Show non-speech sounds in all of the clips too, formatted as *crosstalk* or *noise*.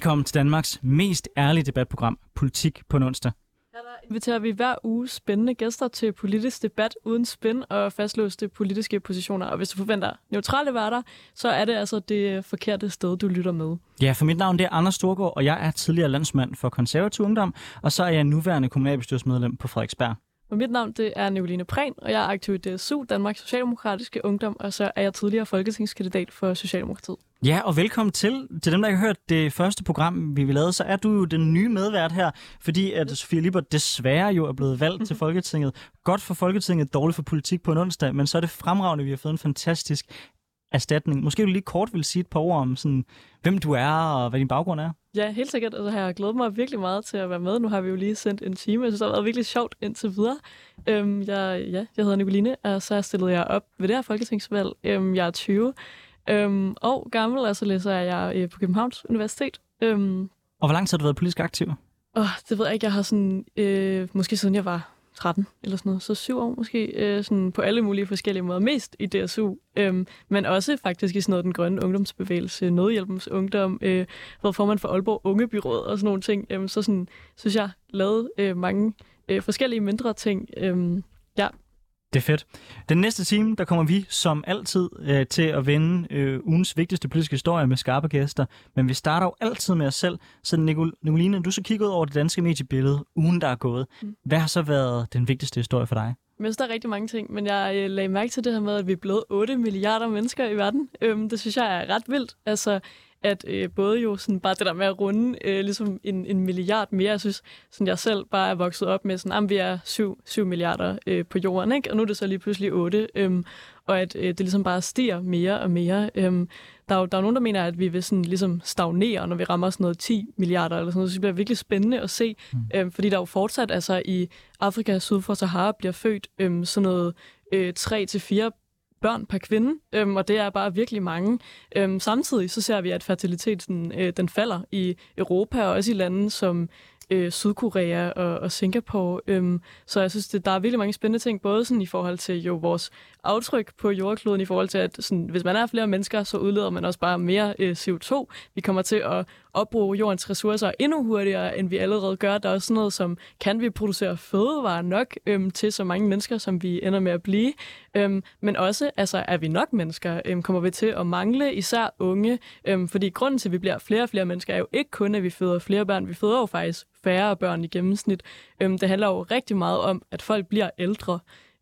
Velkommen til Danmarks mest ærlige debatprogram, Politik på onsdag. Her der inviterer vi hver uge spændende gæster til politisk debat uden spænd og fastlåste politiske positioner. Og hvis du forventer neutrale værter, så er det altså det forkerte sted, du lytter med. Ja, for mit navn det er Anders Storgård, og jeg er tidligere landsmand for konservativ ungdom, og så er jeg nuværende kommunalbestyrelsesmedlem på Frederiksberg. Og mit navn det er Nicoline Prehn, og jeg er aktiv i DSU, Danmarks Socialdemokratiske Ungdom, og så er jeg tidligere folketingskandidat for Socialdemokratiet. Ja, og velkommen til. Til dem, der ikke har hørt det første program, vi lavede, så er du jo den nye medvært her, fordi at Sofie Lippert desværre jo er blevet valgt til *laughs* Folketinget. Godt for Folketinget, dårligt for politik på en onsdag, men så er det fremragende, at vi har fået en fantastisk erstatning. Måske du lige kort vil sige et par ord om, sådan, hvem du er og hvad din baggrund er? Ja, helt sikkert. Altså, jeg har glædet mig virkelig meget til at være med. Nu har vi jo lige sendt en time. Synes, det har været virkelig sjovt indtil videre. Øhm, jeg, ja, jeg hedder Nicoline, og så stillede jeg op ved det her folketingsvalg. Øhm, jeg er 20 øhm, og gammel, og så læser jeg øh, på Københavns Universitet. Øhm, Og hvor lang tid har du været politisk aktiv? åh, det ved jeg ikke. Jeg har sådan, øh, måske siden jeg var 13 eller sådan noget, så syv år måske, øh, sådan på alle mulige forskellige måder. Mest i DSU, øh, men også faktisk i sådan noget den grønne ungdomsbevægelse, Nødhjælpens Ungdom, øh, været formand for Aalborg Ungebyråd og sådan nogle ting. Øh, så sådan, synes jeg, lavet øh, mange øh, forskellige mindre ting. Øh, Det er fedt. Den næste time, der kommer vi som altid øh, til at vende øh, ugens vigtigste politiske historie med skarpe gæster. Men vi starter jo altid med os selv. Så Nicol- Nicoline, du så kigget ud over det danske mediebillede, ugen der er gået. Mm. Hvad har så været den vigtigste historie for dig? Jeg synes, der er rigtig mange ting, men jeg øh, lagde mærke til det her med, at vi er blevet 8 milliarder mennesker i verden. Øhm, det synes jeg er ret vildt. Altså, at øh, både jo sådan bare det der med at runde øh, ligesom en, en milliard mere, jeg synes, sådan jeg selv bare er vokset op med sådan, at vi er 7, 7 milliarder øh, på jorden, ikke? og nu er det så lige pludselig 8, øhm, og at øh, det ligesom bare stiger mere og mere. Øhm, der, er jo, der er nogen, der mener, at vi vil sådan ligesom stagnere, når vi rammer sådan noget 10 milliarder eller sådan noget, så det bliver virkelig spændende at se, mm. øhm, fordi der er jo fortsat, altså i Afrika syd for Sahara, bliver født øhm, sådan noget øh, 3-4 børn per kvinde, øhm, og det er bare virkelig mange. Øhm, samtidig så ser vi, at fertiliteten øh, den falder i Europa og også i lande som øh, Sydkorea og, og Singapore. Øhm, så jeg synes, det, der er virkelig mange spændende ting, både sådan i forhold til jo vores aftryk på jordkloden, i forhold til, at sådan, hvis man er flere mennesker, så udleder man også bare mere øh, CO2. Vi kommer til at opbruge jordens ressourcer endnu hurtigere, end vi allerede gør. Der er også sådan noget som, kan vi producere fødevarer nok øhm, til så mange mennesker, som vi ender med at blive? Øhm, men også, altså, er vi nok mennesker? Øhm, kommer vi til at mangle især unge? Øhm, fordi grunden til, at vi bliver flere og flere mennesker, er jo ikke kun, at vi føder flere børn. Vi føder jo faktisk færre børn i gennemsnit. Øhm, det handler jo rigtig meget om, at folk bliver ældre.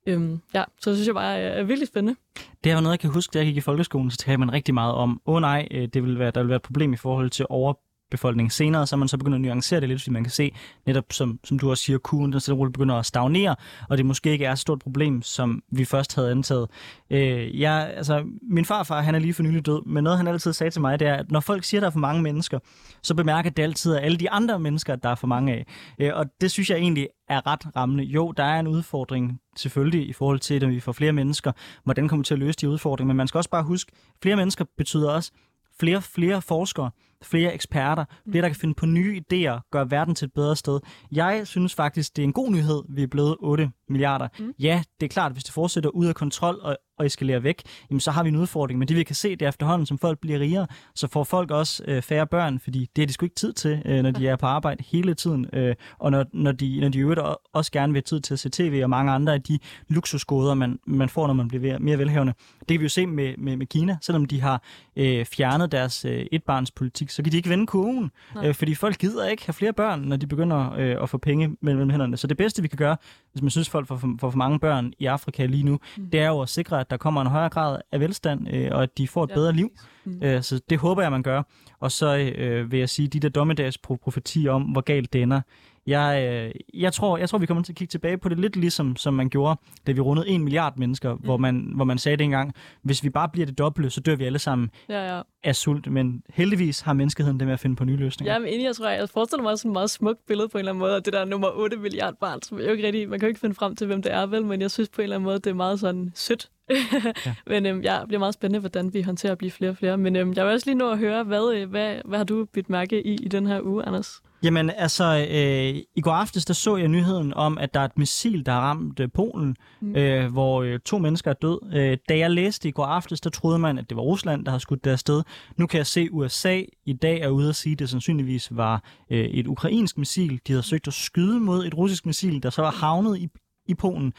Øhm, ja, så synes jeg bare er, er virkelig spændende. Det er noget, jeg kan huske, da jeg gik i folkeskolen, så talte man rigtig meget om, åh oh, nej, øh, det vil være, der vil være et problem i forhold til over befolkningen senere, så er man så begynder at nuancere det lidt, fordi man kan se, netop som, som du også siger, kurven den stille begynder at stagnere, og det måske ikke er et stort problem, som vi først havde antaget. Øh, jeg, altså, min farfar, han er lige for nylig død, men noget han altid sagde til mig, det er, at når folk siger, at der er for mange mennesker, så bemærker det altid at alle de andre mennesker, at der er for mange af. Øh, og det synes jeg egentlig er ret rammende. Jo, der er en udfordring selvfølgelig i forhold til, at vi får flere mennesker. Hvordan kommer vi til at løse de udfordringer? Men man skal også bare huske, flere mennesker betyder også flere flere forskere, flere eksperter, flere, der kan finde på nye idéer, gøre verden til et bedre sted. Jeg synes faktisk, det er en god nyhed, vi er blevet 8 milliarder. Mm. Ja, det er klart, hvis det fortsætter ud af kontrol og, og eskalerer væk, jamen, så har vi en udfordring. Men det vi kan se, det er efterhånden, som folk bliver rigere, så får folk også øh, færre børn, fordi det er de sgu ikke tid til, øh, når de er på arbejde hele tiden. Øh, og når, når de, når de øvrigt også gerne vil have tid til at se tv og mange andre af de luksusgoder, man, man får, når man bliver mere velhavende. Det kan vi jo se med, med, med Kina, selvom de har øh, fjernet deres øh, etbarnspolitik, så kan de ikke vende kurven, øh, fordi folk gider ikke have flere børn, når de begynder øh, at få penge mellem hænderne. Så det bedste, vi kan gøre, hvis man synes, får for, får for mange børn i Afrika lige nu, mm. det er jo at sikre, at der kommer en højere grad af velstand, øh, og at de får et Ja, bedre liv. Mm. Øh, så det håber jeg, man gør. Og så øh, vil jeg sige, de der dommedags profetier om, hvor galt det ender, Jeg, øh, jeg, tror, jeg tror, vi kommer til at kigge tilbage på det lidt ligesom, som man gjorde, da vi rundede en milliard mennesker, mm. hvor, man, hvor man sagde det engang, hvis vi bare bliver det dobbelte, så dør vi alle sammen Ja, ja. af sult. Men heldigvis har menneskeheden det med at finde på nye løsninger. Ja, men enig, jeg tror, jeg forestiller mig sådan et meget smukt billede på en eller anden måde, af det der nummer 8 milliard barn, som jo ikke rigtig, man kan jo ikke finde frem til, hvem det er vel, men jeg synes på en eller anden måde, det er meget sådan sødt. ja. *laughs* Men øhm, ja, det bliver meget spændende, hvordan vi håndterer at blive flere og flere. Men øhm, jeg vil også lige nå at høre, hvad, øh, hvad, hvad har du bidt mærke i i den her uge, Anders? Jamen altså, øh, i går aftes der så jeg nyheden om, at der er et missil, der har ramt øh, Polen, mm. øh, hvor øh, to mennesker er død. Øh, da jeg læste i går aftes, der troede man, at det var Rusland, der har skudt der sted. Nu kan jeg se, USA i dag er ude at sige, at det sandsynligvis var øh, et ukrainsk missil. De havde søgt at skyde mod et russisk missil, der så var havnet i, i Polen.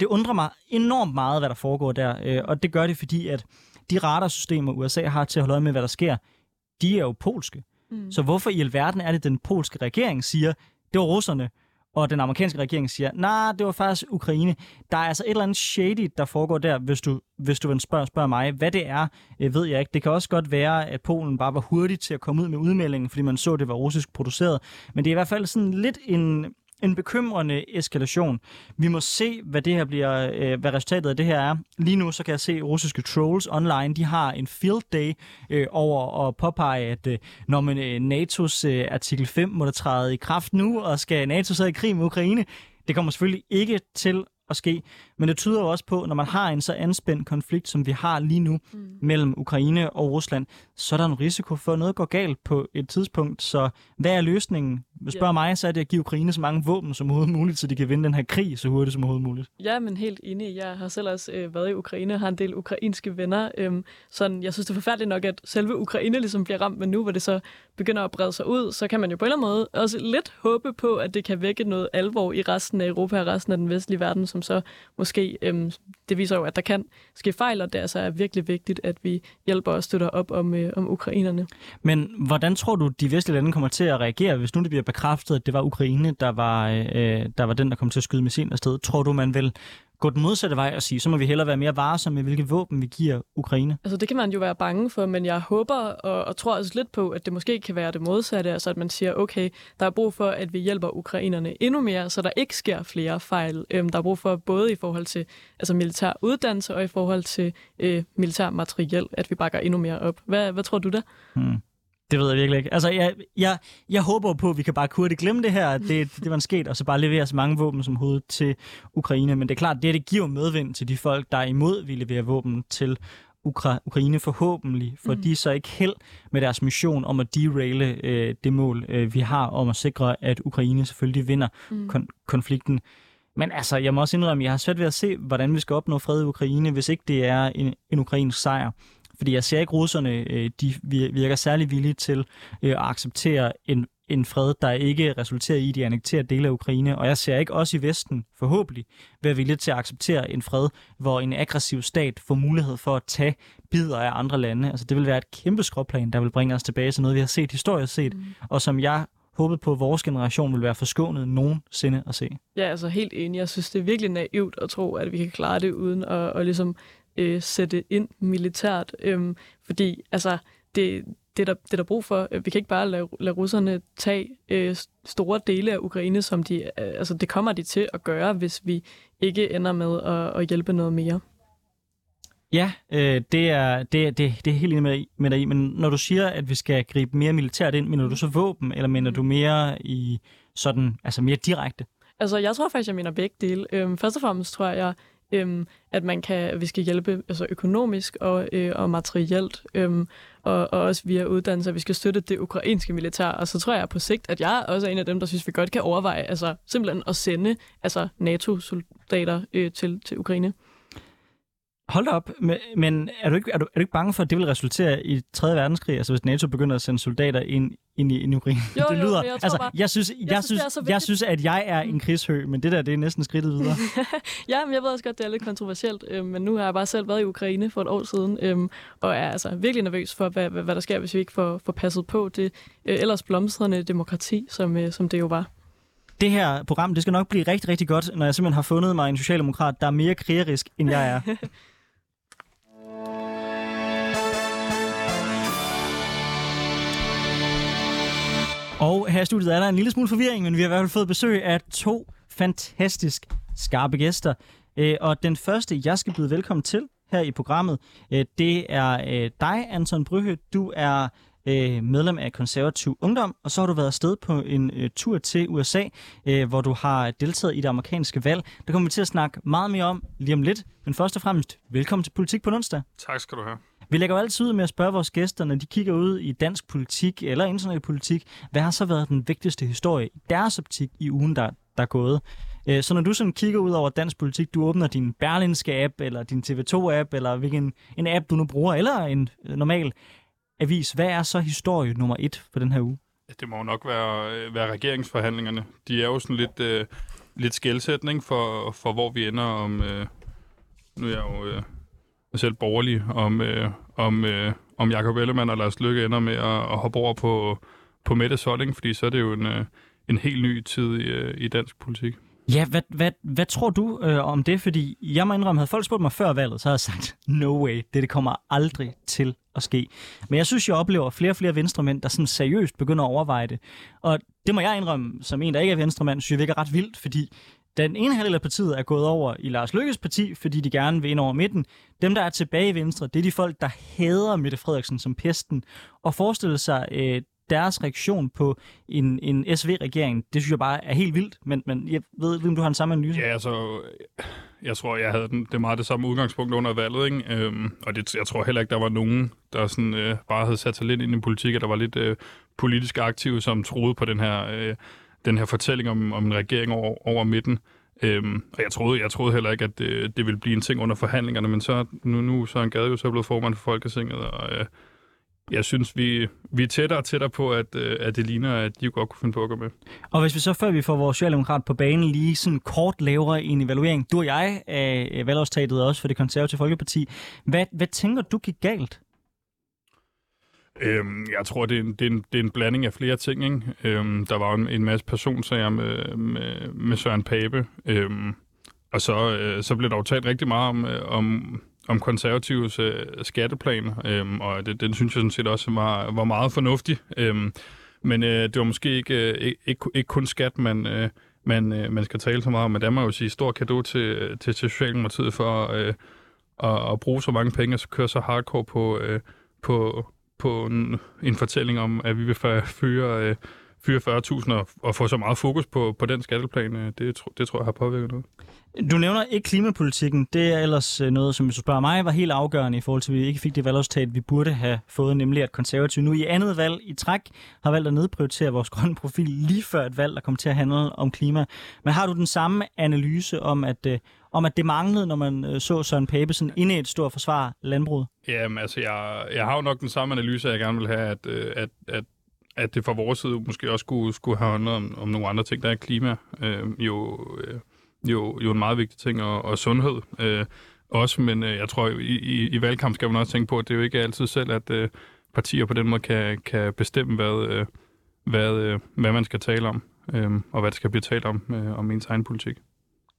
Det undrer mig enormt meget, hvad der foregår der, øh, og det gør det, fordi at de radarsystemer, USA har til at holde øje med, hvad der sker, de er jo polske. Mm. Så hvorfor i alverden er det, den polske regering siger, det var russerne, og den amerikanske regering siger, nej, nah, det var faktisk Ukraine. Der er altså et eller andet shady, der foregår der, hvis du, hvis du vil spørge, spørge mig. Hvad det er, øh, ved jeg ikke. Det kan også godt være, at Polen bare var hurtig til at komme ud med udmeldingen, fordi man så, at det var russisk produceret. Men det er i hvert fald sådan lidt en, en bekymrende eskalation. Vi må se, hvad det her bliver, øh, hvad resultatet af det her er. Lige nu så kan jeg se russiske trolls online, de har en field day øh, over at påpege, at øh, når man øh, NATO's øh, artikel 5 må der træde i kraft nu, og skal NATO så i krig med Ukraine, det kommer selvfølgelig ikke til at ske. Men det tyder jo også på, når man har en så anspændt konflikt, som vi har lige nu mm. mellem Ukraine og Rusland, så er der en risiko for, at noget går galt på et tidspunkt. Så hvad er løsningen? Hvis spørger yeah. mig, så er det at give Ukraine så mange våben som overhovedet muligt, så de kan vinde den her krig så hurtigt som overhovedet muligt. Ja, men helt enig. Jeg har selv også øh, været i Ukraine og har en del ukrainske venner. Øhm, sådan, jeg synes, det er forfærdeligt nok, at selve Ukraine ligesom bliver ramt, men nu hvor det så begynder at brede sig ud, så kan man jo på en eller anden måde også lidt håbe på, at det kan vække noget alvor i resten af Europa og resten af den vestlige verden, som så måske, øhm, det viser jo, at der kan ske fejl, og det altså er virkelig vigtigt, at vi hjælper og støtter op om, øh, om ukrainerne. Men hvordan tror du, de vestlige lande kommer til at reagere, hvis nu det bliver bekræftet, at det var Ukraine, der var, øh, øh der var den, der kom til at skyde missilen afsted? Tror du, man vil gå den modsatte vej og sige, så må vi hellere være mere varsomme med, hvilke våben vi giver Ukraine? Altså det kan man jo være bange for, men jeg håber og, og tror også lidt på, at det måske kan være det modsatte, altså at man siger, okay, der er brug for, at vi hjælper ukrainerne endnu mere, så der ikke sker flere fejl. Øhm, der er brug for både i forhold til altså militær uddannelse og i forhold til øh, militær materiel, at vi bakker endnu mere op. Hvad, hvad tror du der? Hmm. Det ved jeg virkelig ikke. Altså, jeg, jeg, jeg håber på, at vi kan bare hurtigt glemme det her, at det, *laughs* det var en sket, og så bare levere så mange våben som hovedet til Ukraine. Men det er klart, det, det giver medvind til de folk, der er imod, vi leverer våben til Ukra- Ukraine forhåbentlig, for mm. de så ikke held med deres mission om at deraile øh, det mål, øh, vi har om at sikre, at Ukraine selvfølgelig vinder mm. kon- konflikten. Men altså, jeg må også indrømme, at jeg har svært ved at se, hvordan vi skal opnå fred i Ukraine, hvis ikke det er en, en ukrainsk sejr. Fordi jeg ser ikke russerne, øh, de virker særlig villige til øh, at acceptere en, en fred, der ikke resulterer i, at de annekterer dele af Ukraine. Og jeg ser ikke også i Vesten, forhåbentlig, være villige til at acceptere en fred, hvor en aggressiv stat får mulighed for at tage bidder af andre lande. Altså det vil være et kæmpe skråplan, der vil bringe os tilbage til noget, vi har set historisk set, mm. og som jeg håbet på, at vores generation vil være forskånet nogensinde at se. Ja, altså helt enig. Jeg synes, det er virkelig naivt at tro, at vi kan klare det uden at, at ligesom øh, sætte ind militært. Øh, fordi altså, det, det, er der, det er der brug for. Vi kan ikke bare lade, lade russerne tage øh, store dele af Ukraine, som de, øh, altså, det kommer de til at gøre, hvis vi ikke ender med at, at hjælpe noget mere. Ja, øh, det, er, det, det, det er helt enig med, med dig i, men når du siger, at vi skal gribe mere militært ind, mener du så våben, eller mener du mere i sådan, altså mere direkte? Altså, jeg tror faktisk, jeg mener begge dele. Øhm, først og fremmest tror jeg, øhm, at man kan, at vi skal hjælpe altså økonomisk og, øh, og materielt, øhm, og, og også via uddannelse, at vi skal støtte det ukrainske militær. Og så tror jeg på sigt, at jeg også er en af dem, der synes, vi godt kan overveje altså, simpelthen at sende altså, NATO-soldater øh, til, til Ukraine. Hold op, men er du, ikke, er, du, er du ikke bange for, at det vil resultere i 3. verdenskrig, altså hvis NATO begynder at sende soldater ind, ind i, Ukraine? Jo, *laughs* det lyder, jo, jeg, altså, bare, jeg, synes, jeg, jeg, synes, jeg, jeg synes, at jeg er en krigshø, men det der, det er næsten skridtet videre. *laughs* ja, men jeg ved også godt, det er lidt kontroversielt, øh, men nu har jeg bare selv været i Ukraine for et år siden, øh, og er altså virkelig nervøs for, hvad, hvad, hvad der sker, hvis vi ikke får, får passet på det øh, ellers blomstrende demokrati, som, øh, som det jo var det her program, det skal nok blive rigtig, rigtig godt, når jeg simpelthen har fundet mig en socialdemokrat, der er mere krigerisk, end jeg er. *laughs* Og her i studiet er der en lille smule forvirring, men vi har i hvert fald fået besøg af to fantastisk skarpe gæster. Øh, og den første, jeg skal byde velkommen til her i programmet, øh, det er øh, dig, Anton Bryhø. Du er medlem af konservativ ungdom, og så har du været afsted på en tur til USA, hvor du har deltaget i det amerikanske valg. Der kommer vi til at snakke meget mere om lige om lidt. Men først og fremmest, velkommen til Politik på onsdag. Tak skal du have. Vi lægger jo altid ud med at spørge vores gæster, når de kigger ud i dansk politik eller international politik, hvad har så været den vigtigste historie i deres optik i ugen, der, der er gået? Øh, så når du sådan kigger ud over dansk politik, du åbner din Berlinske app, eller din TV2-app, eller hvilken en app du nu bruger, eller en øh, normal avis, hvad er så historie nummer et for den her uge? Det må jo nok være, øh, være regeringsforhandlingerne. De er jo sådan lidt, øh, lidt skældsætning for, for, hvor vi ender om... Øh, nu er jeg jo øh, selv borgerlige, om, øh, om, øh, om Jacob Ellemann og Lars Lykke ender med at, at hoppe over på, på Mette Solding, fordi så er det jo en, øh, en helt ny tid i, øh, i dansk politik. Ja, hvad, hvad, hvad tror du øh, om det? Fordi jeg må indrømme, havde folk spurgt mig før valget, så havde jeg sagt, no way, det, det kommer aldrig til at ske. Men jeg synes, jeg oplever flere og flere venstremænd, der sådan seriøst begynder at overveje det. Og det må jeg indrømme, som en, der ikke er venstremand, synes jeg virker ret vildt, fordi den ene halvdel af partiet er gået over i Lars Lykkes parti, fordi de gerne vil ind over midten. Dem, der er tilbage i Venstre, det er de folk, der hader Mette Frederiksen som pesten. Og forestille sig øh, deres reaktion på en, en SV-regering, det synes jeg bare er helt vildt. Men, men jeg ved ikke, om du har den samme analyse? Ja, altså, jeg tror, jeg havde den, det meget det samme udgangspunkt under valget, ikke? Øhm, og det, jeg tror heller ikke, der var nogen, der sådan, øh, bare havde sat sig lidt ind i politik, og der var lidt øh, politisk aktive, som troede på den her... Øh, den her fortælling om, om en regering over, over midten. Øhm, og jeg troede, jeg troede heller ikke, at det, det ville blive en ting under forhandlingerne, men så nu, nu så er en Gade jo så blevet formand for Folketinget, og øh, jeg synes, vi, vi er tættere og tættere på, at, øh, at det ligner, at de godt kunne finde på at gå med. Og hvis vi så, før vi får vores socialdemokrat på banen, lige sådan kort laver en evaluering, du og jeg af valgårstatet også for det konservative Folkeparti, hvad, hvad tænker du gik galt? Øhm, jeg tror, det er, en, det, er en, det er en blanding af flere ting. Ikke? Øhm, der var jo en, en masse personsager med, med, med Søren Pape, øhm, og så, øh, så blev der jo talt rigtig meget om, øh, om, om konservatives øh, skatteplan, øhm, og det, den synes jeg sådan set også var, var meget fornuftig. Øhm, men øh, det var måske ikke, øh, ikke, ikke kun skat, man, øh, man, øh, man skal tale så meget om, men der må jeg jo sige stor kado til, til, til Socialdemokratiet for øh, at, at bruge så mange penge og så køre så hardcore på, øh, på, på en, en fortælling om, at vi vil fyre, øh, fyre 40.000 og, og få så meget fokus på, på den skatteplan, øh, det, det tror jeg har påvirket noget. Du nævner ikke klimapolitikken. Det er ellers øh, noget, som hvis du spørger mig, var helt afgørende i forhold til, at vi ikke fik det valgresultat, vi burde have fået, nemlig at konservative nu i andet valg i træk har valgt at nedprioritere vores *laughs* grønne profil lige før et valg, der kommer til at handle om klima. Men har du den samme analyse om, at, øh, om at det manglede, når man øh, så Søren Pape ind inde i et stort forsvar landbruget? Jamen, altså, jeg, jeg har jo nok den samme analyse, jeg gerne vil have, at, at, at at det fra vores side måske også skulle, skulle have handlet om, om nogle andre ting. Der er klima øh, jo, øh, jo, jo en meget vigtig ting, og, og sundhed øh, også. Men øh, jeg tror, i, i, i valgkamp skal man også tænke på, at det er jo ikke altid selv, at øh, partier på den måde kan, kan bestemme, hvad, øh, hvad, øh, hvad man skal tale om, øh, og hvad der skal blive talt om, øh, om ens egen politik.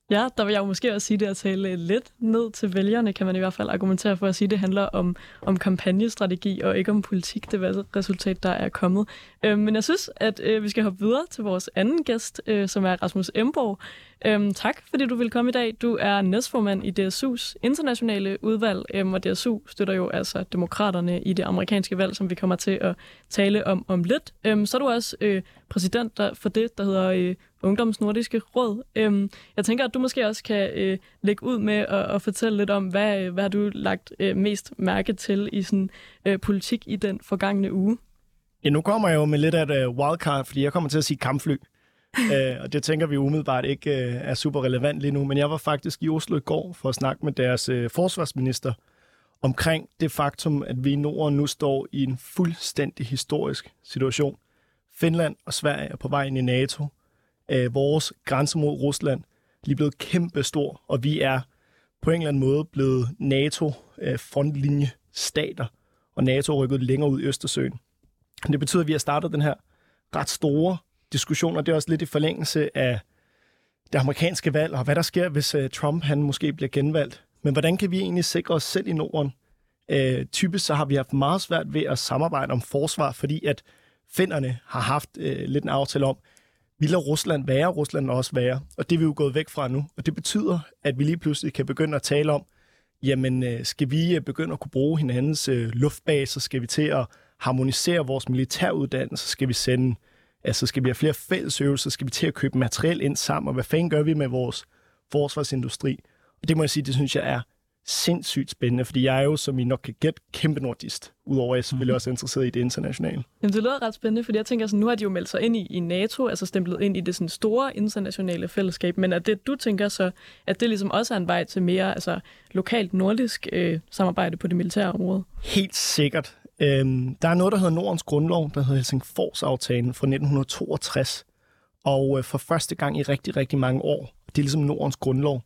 Ja, der vil jeg jo måske også sige det at tale lidt ned til vælgerne, kan man i hvert fald argumentere for at sige, at det handler om, om kampagnestrategi og ikke om politik, det resultat, der er kommet. Øh, men jeg synes, at øh, vi skal hoppe videre til vores anden gæst, øh, som er Rasmus Emborg. Øh, tak, fordi du vil komme i dag. Du er næstformand i DSU's internationale udvalg, øh, og DSU støtter jo altså demokraterne i det amerikanske valg, som vi kommer til at tale om om lidt. Øh, så er du også øh, præsident for det, der hedder øh, Ungdoms Nordiske Råd. Øhm, jeg tænker, at du måske også kan øh, lægge ud med at, at fortælle lidt om, hvad, hvad har du lagt øh, mest mærke til i sådan øh, politik i den forgangne uge? Ja, nu kommer jeg jo med lidt af et uh, wildcard, fordi jeg kommer til at sige kampfly. uh, *laughs* og det tænker vi umiddelbart ikke uh, er super relevant lige nu, men jeg var faktisk i Oslo i går for at snakke med deres uh, forsvarsminister omkring det faktum, at vi i Norden nu står i en fuldstændig historisk situation. Finland og Sverige er på vej ind i NATO øh, vores grænse mod Rusland lige blevet kæmpe stor, og vi er på en eller anden måde blevet NATO-frontlinjestater, øh, og NATO er rykket længere ud i Østersøen. Det betyder, at vi har startet den her ret store diskussion, og det er også lidt i forlængelse af det amerikanske valg, og hvad der sker, hvis øh, Trump han måske bliver genvalgt. Men hvordan kan vi egentlig sikre os selv i Norden? Øh, typisk så har vi haft meget svært ved at samarbejde om forsvar, fordi at finderne har haft øh, lidt en aftale om, vi Rusland være, Rusland også være. Og det er vi jo gået væk fra nu. Og det betyder, at vi lige pludselig kan begynde at tale om, jamen øh, skal vi øh, begynde at kunne bruge hinandens øh, luftbaser? Skal vi til at harmonisere vores militæruddannelse? Skal vi sende, altså skal vi have flere fællesøvelser? Skal vi til at købe materiel ind sammen? Og hvad fanden gør vi med vores forsvarsindustri? Og det må jeg sige, det synes jeg er sindssygt spændende, fordi jeg er jo, som I nok kan gætte, kæmpe nordist, udover at jeg selvfølgelig mm. også er interesseret i det internationale. Jamen, det lyder ret spændende, fordi jeg tænker sådan, nu har de jo meldt sig ind i, i NATO, altså stemplet ind i det sådan store internationale fællesskab, men at det, du tænker så, at det ligesom også er en vej til mere altså, lokalt nordisk øh, samarbejde på det militære område? Helt sikkert. Øhm, der er noget, der hedder Nordens Grundlov, der hedder Helsingfors-aftalen fra 1962, og øh, for første gang i rigtig, rigtig mange år, det er ligesom Nordens Grundlov,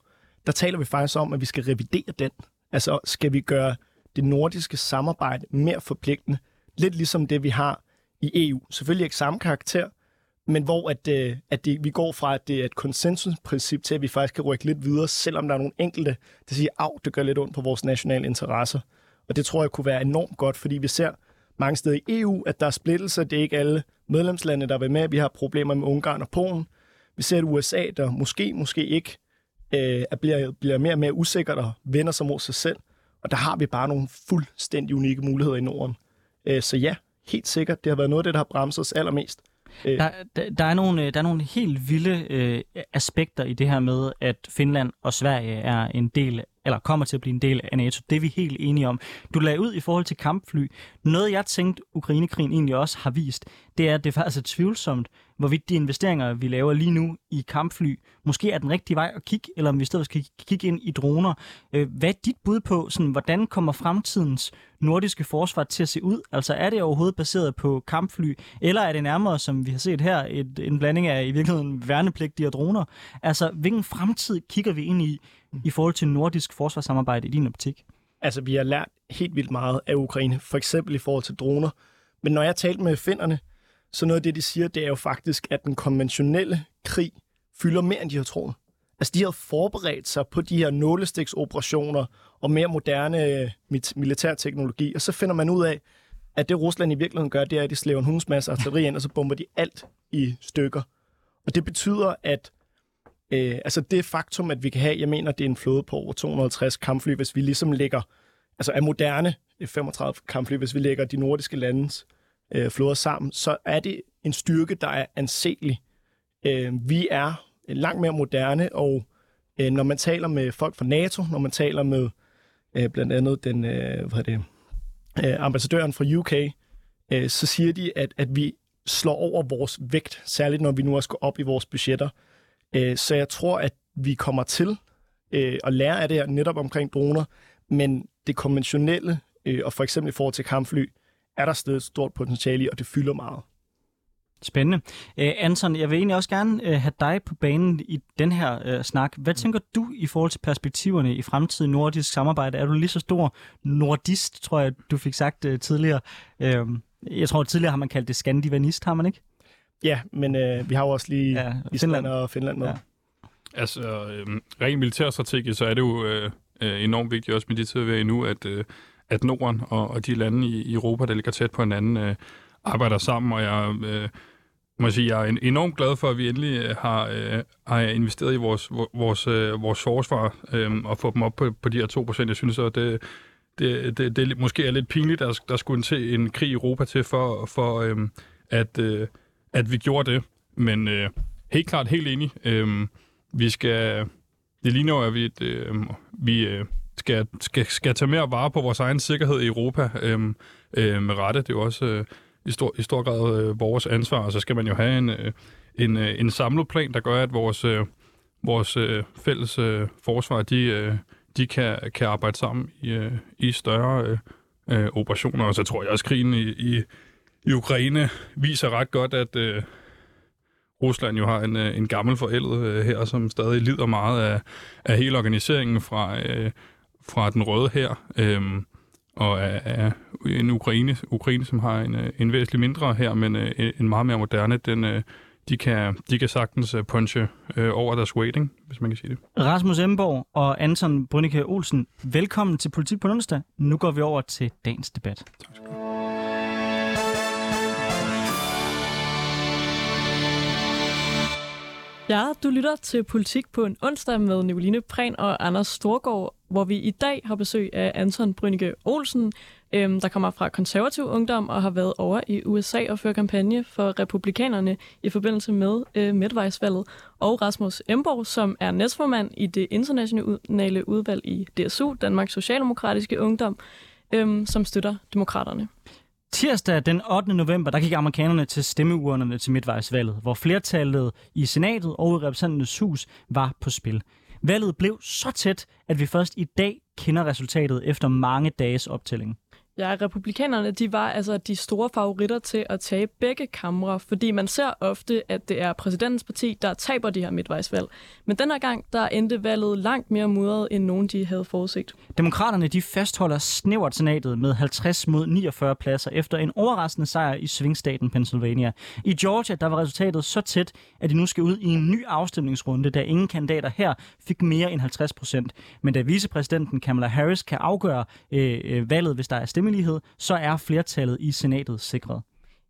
der taler vi faktisk om, at vi skal revidere den. Altså skal vi gøre det nordiske samarbejde mere forpligtende, lidt ligesom det, vi har i EU. Selvfølgelig ikke samme karakter, men hvor at, øh, at det, vi går fra, at det er et konsensusprincip til, at vi faktisk kan rykke lidt videre, selvom der er nogle enkelte, der siger, at det gør lidt ondt på vores nationale interesser. Og det tror jeg kunne være enormt godt, fordi vi ser mange steder i EU, at der er splittelser. Det er ikke alle medlemslande, der vil med. Vi har problemer med Ungarn og Polen. Vi ser et USA, der måske, måske ikke øh, bliver, bliver mere og mere usikkert og vender sig mod sig selv. Og der har vi bare nogle fuldstændig unikke muligheder i Norden. Øh, så ja, helt sikkert, det har været noget af det, der har bremset os allermest. Øh. Der, der, der, er nogle, øh, der er nogle helt vilde øh, aspekter i det her med, at Finland og Sverige er en del eller kommer til at blive en del af NATO. Det er vi helt enige om. Du lagde ud i forhold til kampfly. Noget, jeg tænkte, Ukrainekrigen egentlig også har vist, det er, at det er faktisk er tvivlsomt, hvorvidt de investeringer, vi laver lige nu i kampfly, måske er den rigtige vej at kigge, eller om vi stedet skal kigge ind i droner. Øh, hvad er dit bud på, sådan, hvordan kommer fremtidens nordiske forsvar til at se ud? Altså er det overhovedet baseret på kampfly, eller er det nærmere, som vi har set her, et, en blanding af i virkeligheden værnepligtige og droner? Altså, hvilken fremtid kigger vi ind i, i forhold til nordisk forsvarssamarbejde i din optik? Altså, vi har lært helt vildt meget af Ukraine, for eksempel i forhold til droner. Men når jeg talte med finderne, så noget af det, de siger, det er jo faktisk, at den konventionelle krig fylder mere, end de har troet. Altså, de har forberedt sig på de her nålestiksoperationer og mere moderne øh, militær militærteknologi, og så finder man ud af, at det Rusland i virkeligheden gør, det er, at de slæver en hundsmasse artilleri ind, og så bomber de alt i stykker. Og det betyder, at øh, altså det faktum, at vi kan have, jeg mener, det er en flåde på over 250 kampfly, hvis vi ligesom lægger, altså er moderne øh, 35 kampfly, hvis vi lægger de nordiske landes øh, flåder sammen, så er det en styrke, der er anselig. Øh, vi er øh, langt mere moderne, og øh, når man taler med folk fra NATO, når man taler med øh, blandt andet den, øh, hvad er det, øh, ambassadøren fra UK, øh, så siger de, at, at vi slår over vores vægt, særligt når vi nu også går op i vores budgetter. Øh, så jeg tror, at vi kommer til øh, at lære af det her netop omkring droner, men det konventionelle, øh, og for eksempel i forhold til kampfly, er der stadig et stort potentiale i, og det fylder meget. Spændende. Uh, Anton, jeg vil egentlig også gerne uh, have dig på banen i den her uh, snak. Hvad tænker du i forhold til perspektiverne i fremtiden nordisk samarbejde? Er du lige så stor nordist, tror jeg, du fik sagt uh, tidligere? Uh, jeg tror, tidligere har man kaldt det skandivanist, har man ikke? Ja, men uh, vi har jo også lige ja, Island Finland. og Finland med. Ja. Altså, øh, rent militærstrategisk, så er det jo øh, enormt vigtigt også med de tider, vi er i nu, at, øh, at Norden og, og de lande i Europa, der ligger tæt på hinanden, øh, arbejder sammen, og jeg øh, må sige, jeg er enormt glad for, at vi endelig øh, har, øh, har investeret i vores, vores, øh, vores forsvar øh, og få dem op på, på de her 2%. Jeg synes, at det, det, det, det måske er lidt pinligt, at der skulle til en krig i Europa til, for, for øh, at, øh, at vi gjorde det. Men øh, helt klart helt enig. Øh, vi skal... Det ligner jo, at vi, øh, vi øh, skal, skal, skal tage mere vare på vores egen sikkerhed i Europa øh, øh, med rette. Det er jo også... Øh, i stor, i stor grad øh, vores ansvar, og så skal man jo have en, øh, en, øh, en samlet plan, der gør, at vores, øh, vores øh, fælles øh, forsvar, de, øh, de kan, kan arbejde sammen i, øh, i større øh, øh operationer. Og så tror jeg også, at krigen i, i, i Ukraine viser ret godt, at øh, Rusland jo har en, øh, en gammel forældet øh, her, som stadig lider meget af, af hele organiseringen fra, øh, fra den røde her. Øh, og af, af en Ukraine, Ukraine, som har en, øh, en væsentlig mindre her, men øh, en meget mere moderne, den, øh, de, kan, de kan sagtens punche over deres waiting, hvis man kan sige det. Rasmus Emborg og Anton Brünnike Olsen, velkommen til Politik på onsdag. Nu går vi over til dagens debat. Tak skal du Ja, du lytter til Politik på en onsdag med Nicoline Prehn og Anders Storgård, hvor vi i dag har besøg af Anton Brynike Olsen, øhm, der kommer fra konservativ ungdom og har været over i USA og fører kampagne for republikanerne i forbindelse med øh, midtvejsvalget, og Rasmus Emborg, som er næstformand i det internationale udvalg i DSU, Danmarks Socialdemokratiske Ungdom, øhm, som støtter demokraterne. Tirsdag den 8. november, der gik amerikanerne til stemmeurnerne til midtvejsvalget, hvor flertallet i senatet og i repræsentanternes hus var på spil. Valget blev så tæt, at vi først i dag kender resultatet efter mange dages optælling. Ja, republikanerne de var altså de store favoritter til at tage begge kamre, fordi man ser ofte, at det er præsidentens parti, der taber de her midtvejsvalg. Men den her gang, der endte valget langt mere mudret, end nogen de havde forudset. Demokraterne de fastholder snævert senatet med 50 mod 49 pladser efter en overraskende sejr i svingstaten Pennsylvania. I Georgia der var resultatet så tæt, at de nu skal ud i en ny afstemningsrunde, da ingen kandidater her fik mere end 50 procent. Men da vicepræsidenten Kamala Harris kan afgøre øh, øh valget, hvis der er stemme stemmelighed, så er flertallet i senatet sikret.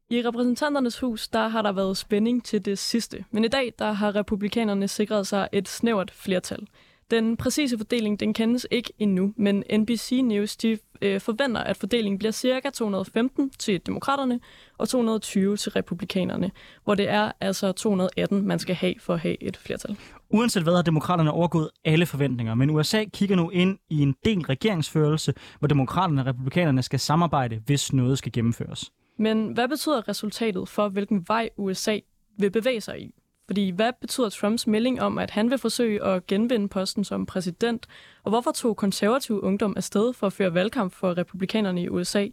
I repræsentanternes hus, der har der været spænding til det sidste, men i dag der har republikanerne sikret sig et snævert flertal. Den præcise fordeling den kendes ikke endnu, men NBC News de, øh, forventer, at fordelingen bliver ca. 215 til demokraterne og 220 til republikanerne, hvor det er altså 218, man skal have for at have et flertal. Uanset hvad har demokraterne overgået alle forventninger, men USA kigger nu ind i en del regeringsførelse, hvor demokraterne og republikanerne skal samarbejde, hvis noget skal gennemføres. Men hvad betyder resultatet for, hvilken vej USA vil bevæge sig i? Fordi hvad betyder Trumps melding om, at han vil forsøge at genvinde posten som præsident? Og hvorfor tog konservativ ungdom afsted for at føre valgkamp for republikanerne i USA?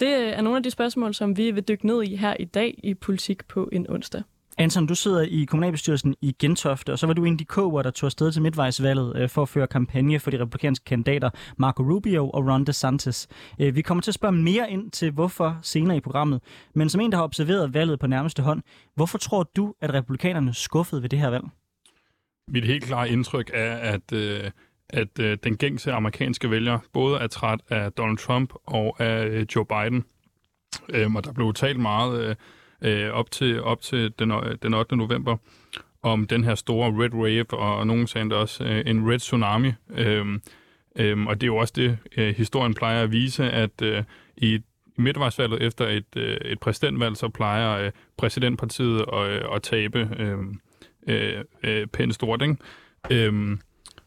Det er nogle af de spørgsmål, som vi vil dykke ned i her i dag i Politik på en onsdag. Anton, du sidder i kommunalbestyrelsen i Gentofte, og så var du en af de koger, der tog afsted til midtvejsvalget øh, for at føre kampagne for de republikanske kandidater Marco Rubio og Ron DeSantis. Øh, vi kommer til at spørge mere ind til, hvorfor senere i programmet. Men som en, der har observeret valget på nærmeste hånd, hvorfor tror du, at republikanerne skuffede ved det her valg? Mit helt klare indtryk er, at, øh, at øh, den gængse amerikanske vælger både er træt af Donald Trump og af øh, Joe Biden. Øhm, og der blev talt meget... Øh, øh, op til, op til den, øh, den 8. november om den her store Red Wave, og nogen sagde også øh, en Red Tsunami. Øh, øh, og det er jo også det, øh, historien plejer at vise, at øh, i midtvejsvalget efter et, øh, et præsidentvalg, så plejer øh, præsidentpartiet at, øh, at tabe øh, øh, øh, pænt stort. Ikke? Øh,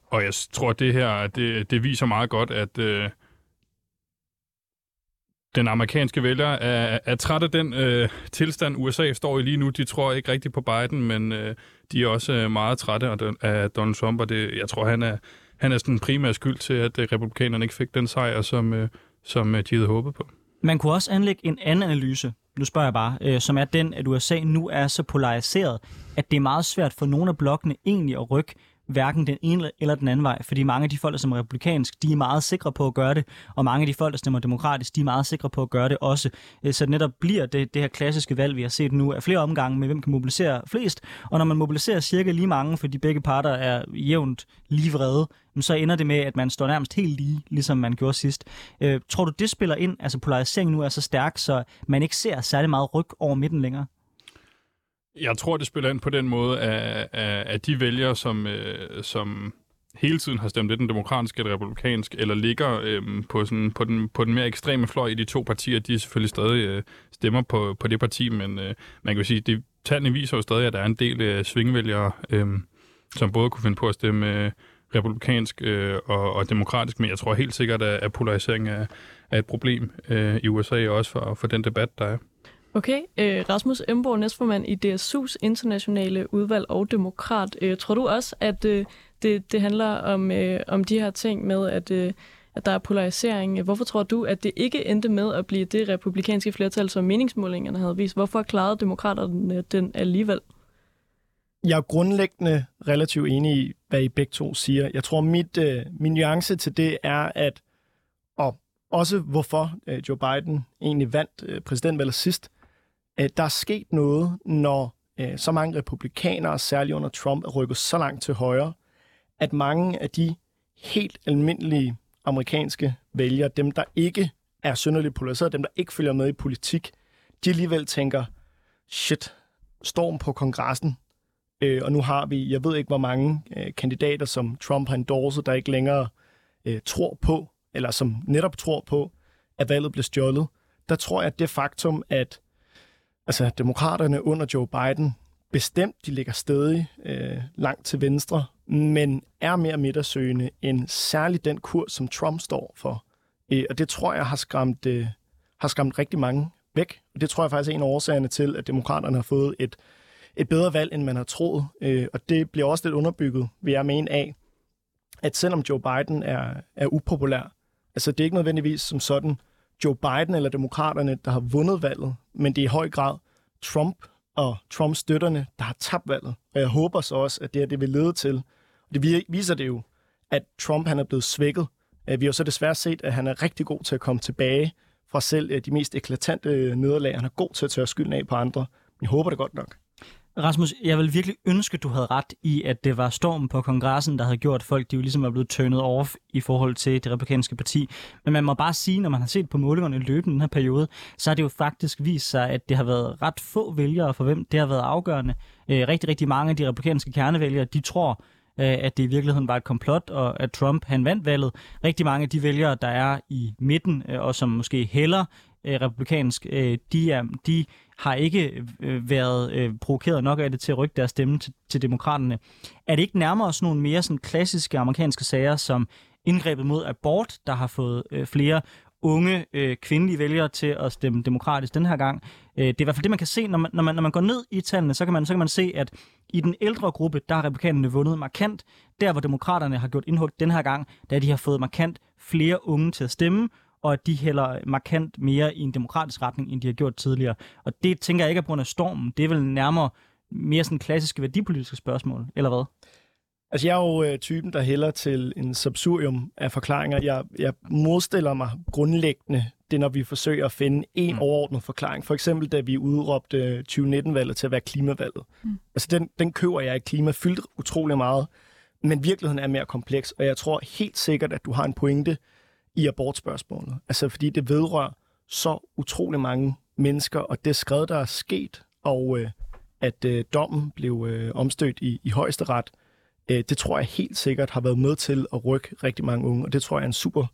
og jeg tror, det her det, det viser meget godt, at øh, den amerikanske vælger er, er træt af den øh, tilstand, USA står i lige nu. De tror ikke rigtigt på Biden, men øh, de er også øh, meget trætte af, af Donald Trump, og det, jeg tror, han er, han er den primære skyld til, at øh, republikanerne ikke fik den sejr, som, øh, som øh, de havde håbet på. Man kunne også anlægge en anden analyse, nu spørger jeg bare, øh, som er den, at USA nu er så polariseret, at det er meget svært for nogle af blokkene egentlig at rykke hverken den ene eller den anden vej, fordi mange af de folk, der stemmer republikansk, de er meget sikre på at gøre det, og mange af de folk, der stemmer demokratisk, de er meget sikre på at gøre det også. Øh, så det netop bliver det, det her klassiske valg, vi har set nu, af flere omgange med, hvem kan mobilisere flest, og når man mobiliserer cirka lige mange, fordi begge parter er jævnt lige vrede, så ender det med, at man står nærmest helt lige, ligesom man gjorde sidst. Øh, tror du, det spiller ind? Altså polariseringen nu er så stærk, så man ikke ser særlig meget ryg over midten længere? Jeg tror, det spiller ind på den måde, at, at de vælgere, som, øh, som hele tiden har stemt enten demokratiske eller republikansk, eller ligger øh, på, sådan, på, den, på den mere ekstreme fløj i de to partier, de selvfølgelig stadig øh, stemmer på, på det parti, men øh, man kan jo sige, det tallene viser jo stadig, at der er en del øh, svingvælgere, øh, som både kunne finde på at stemme øh, republikansk øh, og, og demokratisk, men jeg tror helt sikkert, at, at polarisering er, er et problem øh, i USA også for, for den debat, der er. Okay, øh, Rasmus Emborg, næstformand i DSU's internationale udvalg og demokrat. Øh, tror du også, at øh, det, det handler om, om de her ting med, at, at der er polarisering? Hvorfor tror du, at det ikke endte med at blive det republikanske flertal, som meningsmålingerne havde vist? Hvorfor klarede demokraterne den alligevel? Jeg er grundlæggende relativt enig i, hvad I begge to siger. Jeg tror, mit, øh, min nuance til det er, at og også hvorfor øh, Joe Biden egentlig vandt øh, præsidentvalget sidst, Øh, der er sket noget, når øh, så mange republikanere, særligt under Trump, er rykket så langt til højre, at mange af de helt almindelige amerikanske vælgere, dem der ikke er synderligt polariseret, dem der ikke følger med i politik, de alligevel tænker, shit, storm på kongressen, Øh, og nu har vi, jeg ved ikke, hvor mange øh, kandidater, som Trump har endorset, der ikke længere øh, tror på, eller som netop tror på, at valget blev stjålet. Der tror jeg, at det faktum, at altså, demokraterne under Joe Biden bestemt, de ligger stadig øh, langt til venstre, men er mere midtersøgende end særligt den kurs, som Trump står for. Øh, og det tror jeg har skræmt, øh, har skræmt rigtig mange væk. Og det tror jeg faktisk er en af årsagerne til, at demokraterne har fået et, et bedre valg, end man har troet. Øh, og det bliver også lidt underbygget, vil jeg mene af, at selvom Joe Biden er, er upopulær, altså det er ikke nødvendigvis som sådan Joe Biden eller demokraterne, der har vundet valget, men det er i høj grad Trump og Trumps støtterne, der har tabt valget. Og jeg håber så også, at det her det vil lede til, og det viser det jo, at Trump han er blevet svækket. Øh, vi har så desværre set, at han er rigtig god til at komme tilbage fra selv øh, de mest eklatante øh, nederlag. Han er god til at tørre skylden af på andre. Jeg håber det godt nok. Rasmus, jeg vil virkelig ønske, du havde ret i, at det var stormen på kongressen, der havde gjort, folk de jo ligesom er blevet turned off i forhold til det republikanske parti. Men man må bare sige, når man har set på målingerne løbende af den her periode, så har det jo faktisk vist sig, at det har været ret få vælgere, for hvem det har været afgørende. Øh, rigtig, rigtig mange af de republikanske kernevælgere, de tror, øh, at det i virkeligheden var et komplot, og at Trump han vandt valget. Rigtig mange af de vælgere, der er i midten, øh, og som måske hælder øh, republikansk, de, er, de har ikke øh, været øh, provokeret nok af det til at rykke deres stemme til, til demokraterne. Er det ikke nærmere sådan nogle mere sådan klassiske amerikanske sager, som indgrebet mod abort, der har fået øh, flere unge øh, kvindelige vælgere til at stemme demokratisk den her gang. Øh, det er i hvert fald det, man kan se, når man, når man, når man går ned i tallene, så kan, man, så kan man se, at i den ældre gruppe, der har republikanerne vundet markant. Der, hvor demokraterne har gjort indhug den her gang, der de har fået markant flere unge til at stemme, og at de hælder markant mere i en demokratisk retning, end de har gjort tidligere. Og det tænker jeg ikke er på grund af stormen. Det er vel nærmere mere sådan klassiske værdipolitiske spørgsmål, eller hvad? Altså, jeg er jo øh, typen, der hælder til en subsurium af forklaringer. Jeg, jeg modstiller mig grundlæggende det, når vi forsøger at finde en mm. overordnet forklaring. For eksempel, da vi udråbte 2019-valget til at være klimavalget. Mm. Altså, den, den køber jeg i klima fyldt utrolig meget, men virkeligheden er mere kompleks, og jeg tror helt sikkert, at du har en pointe i abortspørgsmålet. Altså fordi det vedrører så utrolig mange mennesker, og det skred, der er sket, og øh, at øh, dommen blev øh, omstødt i, i højesteret, øh, det tror jeg helt sikkert har været med til at rykke rigtig mange unge, og det tror jeg er en super,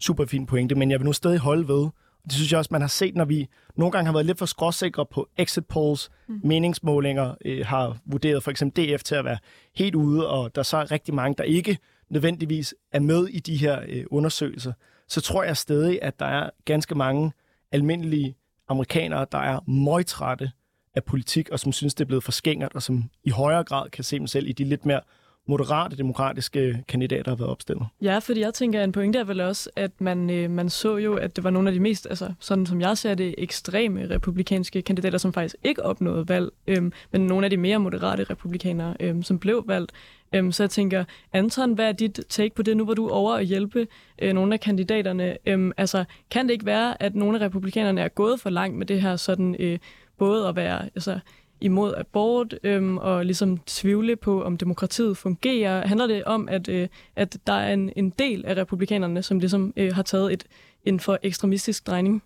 super fin pointe. Men jeg vil nu stadig holde ved, og det synes jeg også, man har set, når vi nogle gange har været lidt for skråsikre på exit polls, mm. meningsmålinger øh, har vurderet for eksempel DF til at være helt ude, og der så er rigtig mange, der ikke nødvendigvis er med i de her øh, undersøgelser, så tror jeg stadig, at der er ganske mange almindelige amerikanere, der er møgtrætte af politik, og som synes, det er blevet for skængert, og som i højere grad kan se dem selv i de lidt mere moderate demokratiske kandidater har været opstillet. Ja, fordi jeg tænker, at en pointe er vel også, at man, øh, man så jo, at det var nogle af de mest, altså sådan som jeg ser det, ekstreme republikanske kandidater, som faktisk ikke opnåede valg, øh, men nogle af de mere moderate republikanere, øh, som blev valgt. Øh, så jeg tænker, Anton, hvad er dit take på det, nu hvor du er over at hjælpe øh, nogle af kandidaterne? Øh, altså, kan det ikke være, at nogle af republikanerne er gået for langt med det her sådan, øh, både at være altså, imod abort øhm, og ligesom tvivle på, om demokratiet fungerer? Handler det om, at, øh, at der er en, en del af republikanerne, som ligesom øh, har taget et, en for ekstremistisk drejning?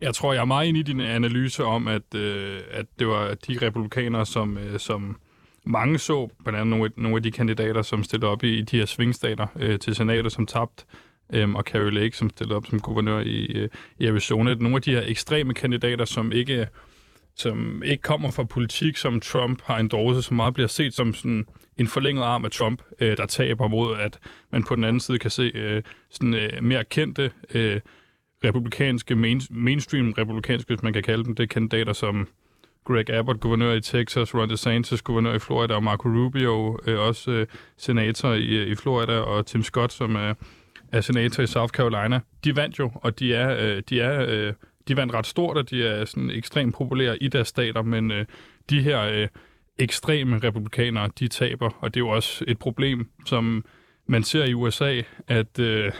Jeg tror, jeg er meget enig i din analyse om, at, øh, at det var de republikanere, som, øh, som mange så, blandt andet nogle, nogle af de kandidater, som stillede op i, i de her svingstater øh, til senatet, som tabte, øh, og Carrie Lake, som stillede op som guvernør i, øh, i Arizona. Nogle af de her ekstreme kandidater, som ikke som ikke kommer fra politik, som Trump har endorset, som meget bliver set som sådan en forlænget arm af Trump, øh, der taber mod, at man på den anden side kan se øh, sådan øh, mere kendte øh, republikanske, main, mainstream republikanske, hvis man kan kalde dem det, kandidater som Greg Abbott, guvernør i Texas, Ron DeSantis, guvernør i Florida, og Marco Rubio, øh, også øh, senator i, øh, i Florida, og Tim Scott, som er, er senator i South Carolina. De vandt jo, og de er, øh, de er øh, de vandt ret stort, og de er sådan ekstremt populære i deres stater, men øh, de her øh, ekstreme republikanere, de taber, og det er jo også et problem, som man ser i USA, at øh,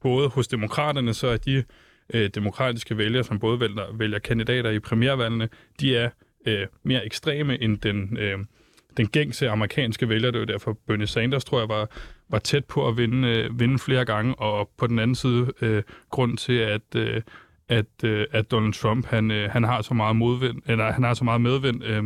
både hos demokraterne, så er de øh, demokratiske vælgere, som både vælger, vælger kandidater i primærvalgene, de er øh, mere ekstreme end den, øh, den gængse amerikanske vælger. Det var derfor, Bernie Sanders, tror jeg, var, var tæt på at vinde, øh, vinde flere gange, og på den anden side øh, grund til, at øh, at, øh, at Donald Trump han, øh, han har så meget modvind, eller han har så meget medvind øh,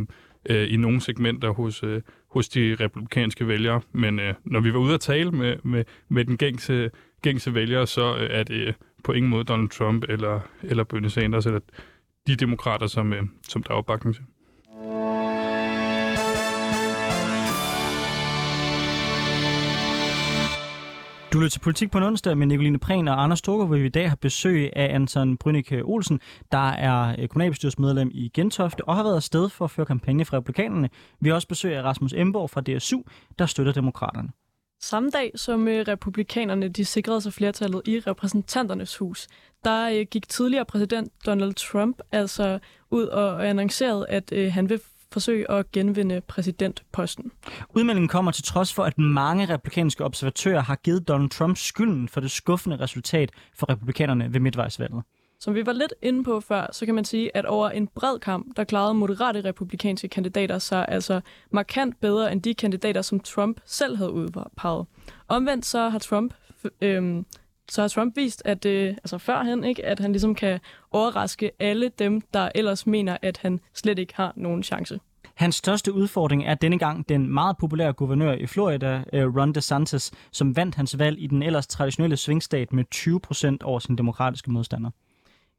øh, i nogle segmenter hos, øh, hos de republikanske vælgere. Men øh, når vi var ude at tale med, med, med den gængse, gængse vælgere, så øh, er det øh, på ingen måde Donald Trump eller, eller Bernie Sanders eller de demokrater, som, øh, som der er opbakning til. Du lytter til Politik på en onsdag med Nicoline Prehn og Anders Storgård, hvor vi i dag har besøg af Anton Brynicke Olsen, der er eh, kommunalbestyrelsesmedlem i Gentofte og har været afsted for at føre kampagne fra republikanerne. Vi har også besøg af Rasmus Emborg fra DSU, der støtter demokraterne. Samme dag som eh, republikanerne de sikrede sig flertallet i repræsentanternes hus, der eh, gik tidligere præsident Donald Trump altså ud og annoncerede, at han vil forsøge at genvinde præsidentposten. Udmeldingen kommer til trods for, at mange republikanske observatører har givet Donald Trump skylden for det skuffende resultat for republikanerne ved midtvejsvalget. Som vi var lidt inde på før, så kan man sige, at over en bred kamp, der klarede moderate republikanske kandidater sig altså markant bedre end de kandidater, som Trump selv havde udpeget. Omvendt så har Trump øhm, så har Trump vist, at øh, altså førhen, ikke, at han ligesom kan overraske alle dem, der ellers mener, at han slet ikke har nogen chance. Hans største udfordring er denne gang den meget populære guvernør i Florida, øh, Ron DeSantis, som vandt hans valg i den ellers traditionelle svingstat med 20 procent over sin demokratiske modstander.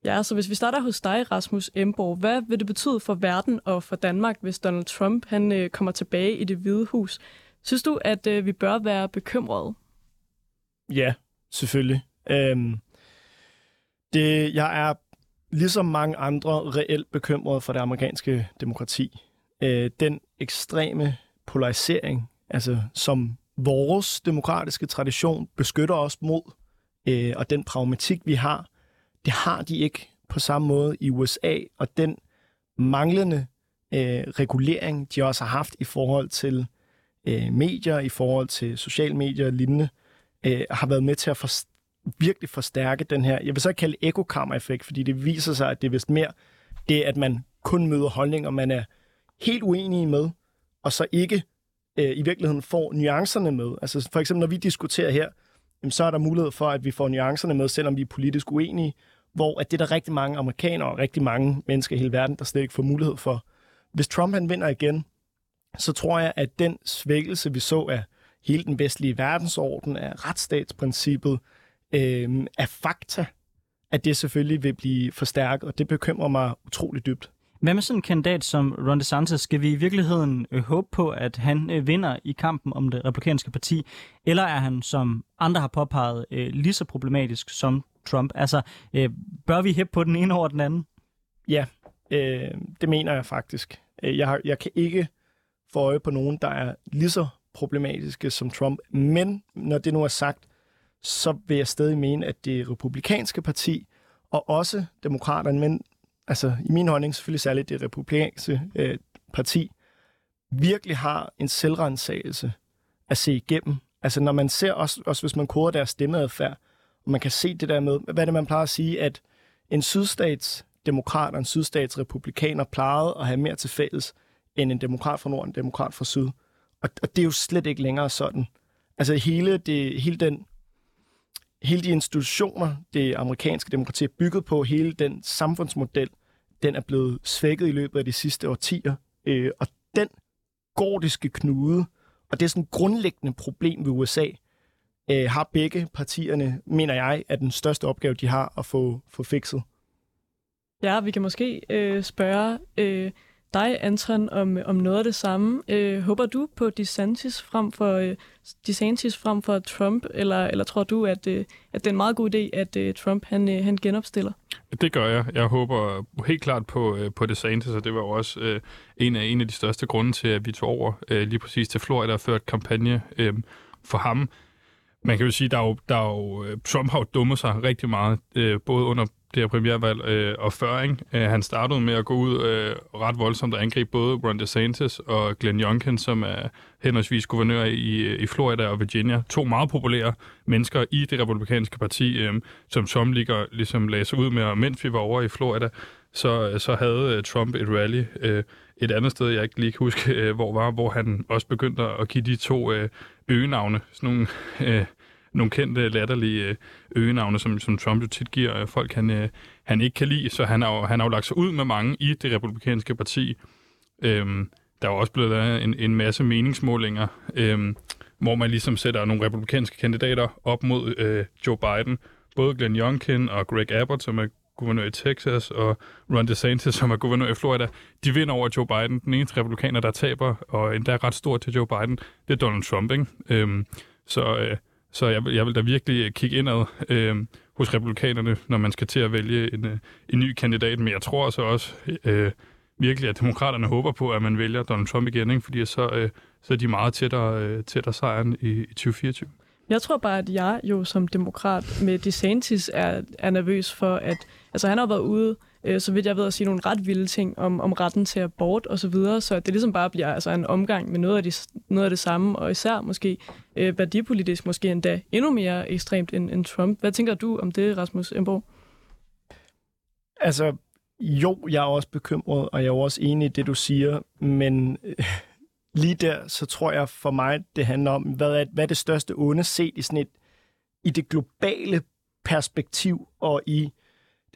Ja, så hvis vi starter hos dig, Rasmus Emborg, hvad vil det betyde for verden og for Danmark, hvis Donald Trump han øh, kommer tilbage i det hvide hus? Synes du, at øh, vi bør være bekymrede? Ja, selvfølgelig. Øhm, det, jeg er ligesom mange andre reelt bekymret for det amerikanske demokrati. Øh, den ekstreme polarisering, altså som vores demokratiske tradition beskytter os mod, øh, og den pragmatik, vi har, det har de ikke på samme måde i USA, og den manglende øh, regulering, de også har haft i forhold til øh, medier, i forhold til sociale medier og lignende, øh, Øh, har været med til at for, virkelig forstærke den her, jeg vil så ikke kalde ekokammer-effekt, fordi det viser sig, at det er vist mere det, at man kun møder holdninger, man er helt uenige med, og så ikke øh, i virkeligheden får nuancerne med. Altså for eksempel, når vi diskuterer her, jamen, så er der mulighed for, at vi får nuancerne med, selvom vi er politisk uenige, hvor at det er der rigtig mange amerikanere og rigtig mange mennesker i hele verden, der slet ikke får mulighed for. Hvis Trump han vinder igen, så tror jeg, at den svækkelse, vi så af hele den vestlige verdensorden, af retsstatsprincippet, øh, af fakta, at det selvfølgelig vil blive forstærket, og det bekymrer mig utrolig dybt. Hvad med sådan en kandidat som Ron DeSantis? Skal vi i virkeligheden øh, håbe på, at han øh, vinder i kampen om det republikanske parti? Eller er han, som andre har påpeget, øh, lige så problematisk som Trump? Altså, øh, bør vi hæppe på den ene over den anden? Ja, øh, det mener jeg faktisk. Øh, jeg, har, jeg kan ikke få øje på nogen, der er lige så problematiske som Trump. Men når det nu er sagt, så vil jeg stadig mene, at det republikanske parti, og også demokraterne, men altså i min holdning selvfølgelig særligt det republikanske øh, parti, virkelig har en selvrensagelse at se igennem. Altså når man ser, også, også hvis man koder deres stemmeadfærd, og man kan se det der med, hvad er det, man plejer at sige, at en sydstatsdemokrat og en sydstats republikaner plejede at have mere til fælles end en demokrat fra nord og en demokrat fra syd. Og, og det er jo slet ikke længere sådan. Altså hele, det, hele den hele de institutioner, det amerikanske demokrati er bygget på, hele den samfundsmodel, den er blevet svækket i løbet af de sidste årtier. Øh, og den gordiske knude, og det er sådan et grundlæggende problem ved USA, øh, har begge partierne, mener jeg, er den største opgave, de har at få, få fikset. Ja, vi kan måske øh, spørge øh, dig, Anton, om, om noget af det samme. Øh, håber du på DeSantis frem for, øh, DeSantis frem for Trump, eller, eller tror du, at, øh, at det er en meget god idé, at øh, Trump han, øh, han genopstiller? Det gør jeg. Jeg håber helt klart på, øh, på DeSantis, og det var også øh, en, af, en af de største grunde til, at vi tog over øh, lige præcis til Florida og førte kampagne øh, for ham. Man kan jo sige, at der er jo, øh, Trump har jo dummet sig rigtig meget, øh, både under det her premiervalg øh, og før. Ikke? Øh, han startede med at gå ud øh, ret voldsomt og angribe både Ron DeSantis og Glenn Youngkin, som er henholdsvis guvernør i, øh, i Florida og Virginia. To meget populære mennesker i det republikanske parti, øh, som som ligger, ligesom lagde sig ud med, og mens vi var over i Florida, så, øh, så havde øh, Trump et rally øh, et andet sted, jeg ikke lige kan huske, øh, hvor var, hvor han også begyndte at give de to øh, øgenavne, sådan nogle... Øh, nogle kendte, latterlige øh, øgenavne, som, som Trump jo tit giver øh, folk, han, øh, han ikke kan lide. Så han har, han har jo lagt sig ud med mange i det republikanske parti. Øhm, der er jo også blevet lavet en, en masse meningsmålinger, øhm, hvor man ligesom sætter nogle republikanske kandidater op mod øh, Joe Biden. Både Glenn Youngkin og Greg Abbott, som er guvernør i Texas, og Ron DeSantis, som er guvernør i Florida, de vinder over Joe Biden. Den eneste republikaner, der taber, og endda ret stor til Joe Biden, det er Donald Trump. Ikke? Øhm, så øh, så jeg, jeg vil da virkelig øh, kigge indad øh, hos republikanerne, når man skal til at vælge en, øh, en ny kandidat. Men jeg tror så også øh, virkelig, at demokraterne håber på, at man vælger Donald Trump igen, ikke? fordi så, øh, så er de meget tættere, øh, tættere sejren i, i 2024. Jeg tror bare, at jeg jo som demokrat med DeSantis er, er nervøs for, at altså, han har været ude, øh, så vidt jeg ved, at sige nogle ret vilde ting om, om retten til abort og så videre, så det ligesom bare bliver altså, en omgang med noget af, de, noget af det samme, og især måske øh, værdipolitisk måske endda endnu mere ekstremt end, end Trump. Hvad tænker du om det, Rasmus Emborg? Altså, jo, jeg er også bekymret, og jeg er også enig i det, du siger, men øh, lige der, så tror jeg for mig, det handler om, hvad er, hvad er det største onde set i sådan et, i det globale perspektiv, og i,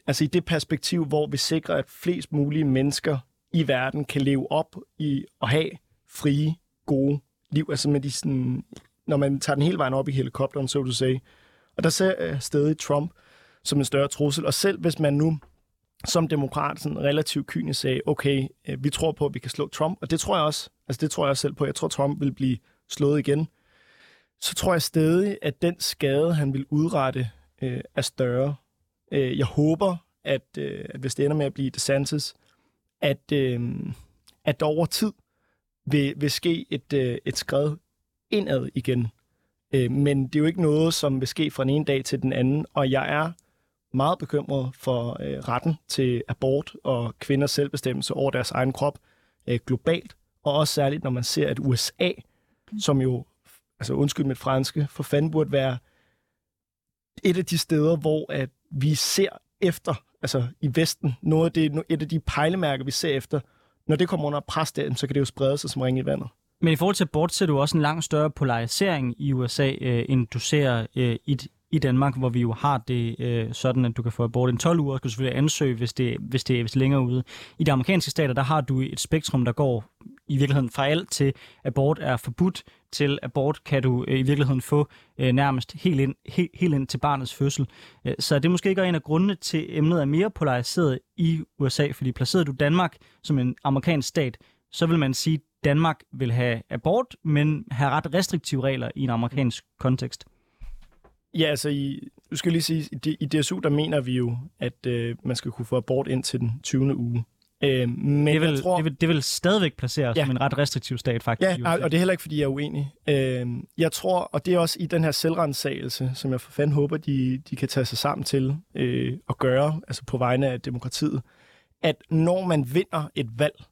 altså i det perspektiv, hvor vi sikrer, at flest mulige mennesker i verden kan leve op i at have frie, gode liv, altså med de sådan, når man tager den hele vejen op i helikopteren, så du sige. Og der ser jeg stadig Trump som en større trussel, og selv hvis man nu som demokrat sådan relativt kynisk sagde, okay, øh, vi tror på, at vi kan slå Trump, og det tror jeg også, altså det tror jeg også selv på, jeg tror, Trump vil blive slået igen, så tror jeg stadig, at den skade, han vil udrette, øh, er større. Øh, jeg håber, at, øh, at hvis det ender med at blive DeSantis, at, øh, at der over tid vil, vil ske et, øh, et skred indad igen. Øh, men det er jo ikke noget, som vil ske fra den ene dag til den anden, og jeg er meget bekymret for øh, retten til abort og kvinders selvbestemmelse over deres egen krop øh, globalt, og også særligt, når man ser, at USA, som jo, altså undskyld mit franske, for fanden burde være et af de steder, hvor at vi ser efter, altså i Vesten, noget af det, et af de pejlemærker, vi ser efter, når det kommer under pres der, så kan det jo sprede sig som ring i vandet. Men i forhold til abort, ser du også en langt større polarisering i USA, øh, end du ser øh, i, i Danmark, hvor vi jo har det øh, sådan, at du kan få abort i 12 uger, og skal du selvfølgelig ansøge, hvis det, hvis det, hvis det er længere ude. I de amerikanske stater, der har du et spektrum, der går i virkeligheden fra alt til abort er forbudt, til abort kan du øh, i virkeligheden få øh, nærmest helt ind, he, helt ind til barnets fødsel. Øh, så det måske ikke er en af grundene til, at emnet er mere polariseret i USA, fordi placerede du Danmark som en amerikansk stat, så vil man sige, at Danmark vil have abort, men have ret restriktive regler i en amerikansk kontekst. Ja, altså, i, du skal lige sige, i, i DSU, der mener vi jo, at øh, man skal kunne få abort ind til den 20. uge. Øh, men det, vil, jeg tror, det, vil, det vil stadigvæk placere ja. som en ret restriktiv stat, faktisk. Ja, og det er heller ikke, fordi jeg er uenig. Øh, jeg tror, og det er også i den her selvrensagelse, som jeg for fanden håber, de, de kan tage sig sammen til øh, at gøre, altså på vegne af demokratiet, at når man vinder et valg,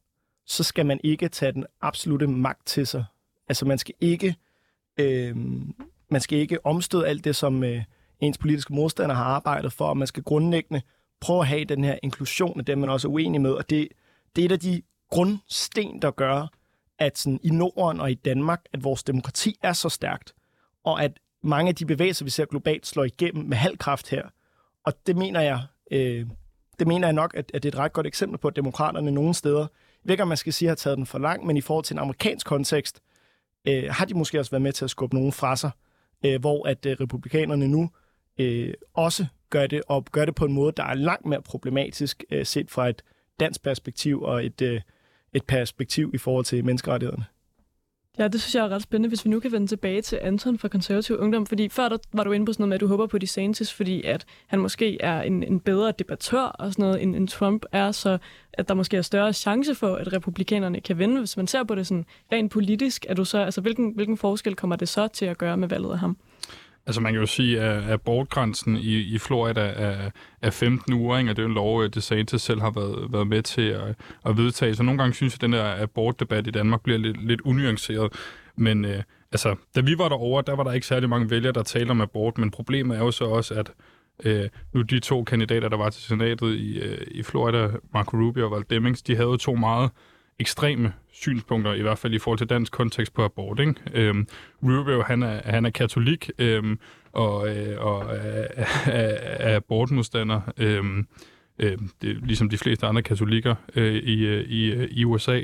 så skal man ikke tage den absolute magt til sig. Altså man skal ikke... Øh, man skal ikke omstøde alt det, som øh, ens politiske modstander har arbejdet for, og man skal grundlæggende prøve at have den her inklusion af dem, man også er uenig med. Og det, det er et af de grundsten, der gør, at sådan, i Norden og i Danmark, at vores demokrati er så stærkt, og at mange af de bevægelser, vi ser globalt, slår igennem med halv kraft her. Og det mener jeg, øh, det mener jeg nok, at, at det er et ret godt eksempel på, at demokraterne nogle steder, ikke, om man skal sige, har taget den for langt, men i forhold til en amerikansk kontekst, øh, har de måske også været med til at skubbe nogen fra sig, øh, hvor at øh, republikanerne nu øh, også gør det, og gør det på en måde, der er langt mere problematisk øh, set fra et dansk perspektiv og et, øh, et perspektiv i forhold til menneskerettighederne. Ja, det synes jeg er ret spændende, hvis vi nu kan vende tilbage til Anton fra Konservativ Ungdom, fordi før der var du inde på sådan noget med, at du håber på DeSantis, fordi at han måske er en, en bedre debattør og sådan noget, end, end Trump er, så at der måske er større chance for, at republikanerne kan vinde. Hvis man ser på det sådan rent politisk, er du så, altså hvilken, hvilken forskel kommer det så til at gøre med valget af ham? Altså man kan jo sige, at abortgrænsen i, i Florida er, er 15 uger, ikke? og det er jo en lov, øh, DeSantis selv har været, været med til at, at vedtage. Så nogle gange synes jeg, at den der abortdebat i Danmark bliver lidt, lidt unuanceret. Men øh, altså, da vi var derovre, der var der ikke særlig mange vælgere, der talte om abort, men problemet er jo så også, at øh, nu de to kandidater, der var til senatet i, øh, i Florida, Marco Rubio og Val Demings, de havde jo to meget ekstreme synspunkter, i hvert fald i forhold til dansk kontekst på abort. Ikke? Øhm, Rubio, han er, han er katolik øhm, og, øh, og er, er, er abortmodstander. Øhm, øh, det er ligesom de fleste andre katolikker øh, i, øh, i, øh, i USA.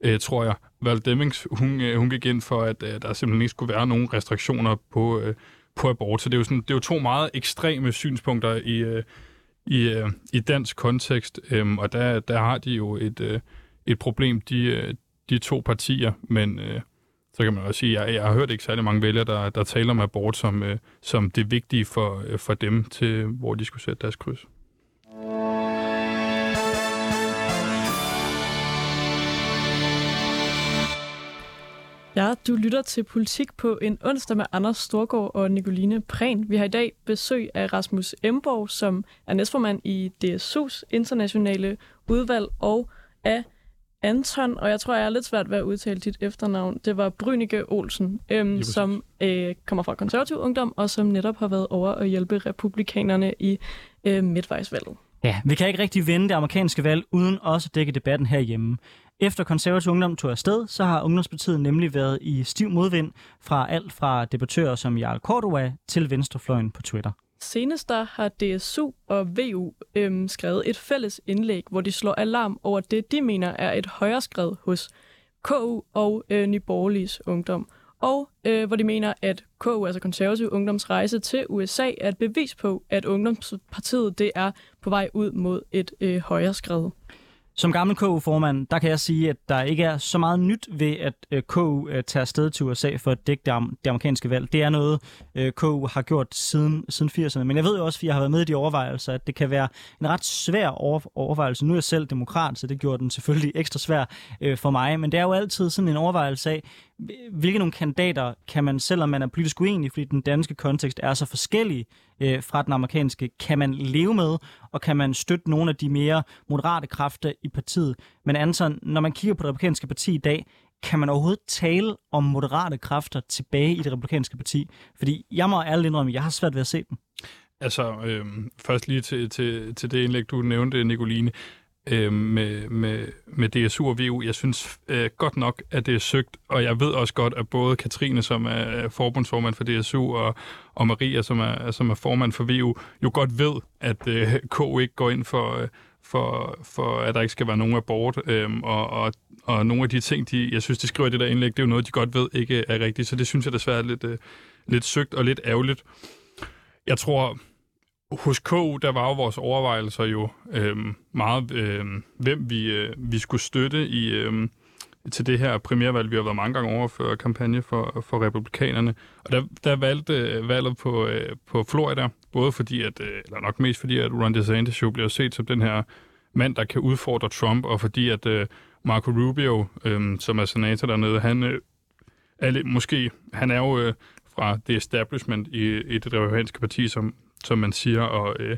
øh, tror jeg. Val Demings, hun, øh, hun gik ind for, at øh, der simpelthen ikke skulle være nogen restriktioner på, øh, på abort. Så det er, jo sådan, det er jo to meget ekstreme synspunkter i, øh, i, øh, i dansk kontekst, øh, og der, der har de jo et, øh, et problem, de, øh, de to partier, men... Øh, så kan man også sige, at jeg, jeg har hørt ikke særlig mange vælgere, der, der taler om abort som, øh, som det vigtige for, øh, for dem, til hvor de skulle sætte deres kryds. Ja, du lytter til Politik på en onsdag med Anders Storgård og Nicoline Prehn. Vi har i dag besøg af Rasmus Emborg, som er næstformand i DSU's internationale udvalg, og af Anton, og jeg tror, jeg er lidt svært ved at udtale dit efternavn. Det var Brynike Olsen, øhm, som øh, kommer fra konservativ ungdom, og som netop har været over at hjælpe republikanerne i øh, midtvejsvalget. Ja, vi kan ikke rigtig vende det amerikanske valg, uden også at dække debatten herhjemme. Efter konservativ ungdom tog afsted, så har Ungdomspartiet nemlig været i stiv modvind fra alt fra debattører som Jarl Cordova til venstrefløjen på Twitter. Senest der har DSU og VU øhm, skrevet et fælles indlæg, hvor de slår alarm over det, de mener er et højere skred hos KU og øh, Nyborgerliges Ungdom. Og øh, hvor de mener, at KU, altså konservativ ungdomsrejse til USA, er et bevis på, at Ungdomspartiet det er på vej ud mod et øh, højere skred. Som gammel KU-formand, der kan jeg sige, at der ikke er så meget nyt ved, at øh, KU øh, tager afsted til USA for at dække det, det amerikanske valg. Det er noget, øh, KU har gjort siden, siden 80'erne. Men jeg ved jo også, fordi jeg har været med i de overvejelser, at det kan være en ret svær overvejelse. Nu er jeg selv demokrat, så det gjorde den selvfølgelig ekstra svær for mig. Men det er jo altid sådan en overvejelse af, hvilke nogle kandidater kan man, selvom man er politisk uenig, fordi den danske kontekst er så forskellig øh, fra den amerikanske, kan man leve med, og kan man støtte nogle af de mere moderate kræfter i partiet. Men Anton, når man kigger på det republikanske parti i dag, kan man overhovedet tale om moderate kræfter tilbage i det republikanske parti? Fordi jeg må ærligt indrømme, at jeg har svært ved at se dem. Altså, øh, først lige til, til, til det indlæg, du nævnte, Nicoline øh, med, med, med DSU og VU. Jeg synes øh, godt nok, at det er søgt, og jeg ved også godt, at både Katrine, som er forbundsformand for DSU, og, og Maria, som er, som er formand for VU, jo godt ved, at øh, *laughs* K ikke går ind for, øh, for, for, at der ikke skal være nogen abort, øh, og, og, og nogle af de ting, de, jeg synes, de skriver i det der indlæg, det er jo noget, de godt ved ikke er rigtigt, så det synes jeg desværre er lidt, øh, lidt søgt og lidt ærgerligt. Jeg tror, hos KU, der var jo vores overvejelser jo øh, meget, øh, hvem vi, øh, vi skulle støtte i, øh, til det her primærvalg. Vi har været mange gange overført kampagne for, for republikanerne. Og der, der valgte øh, valget på, øh, på Florida, både fordi, at, øh, eller nok mest fordi, at Ron DeSantis jo bliver set som den her mand, der kan udfordre Trump, og fordi at øh, Marco Rubio, øh, som er senator dernede, han øh, er, måske, han er jo øh, fra det establishment i, i det republikanske parti, som som man siger, og øh,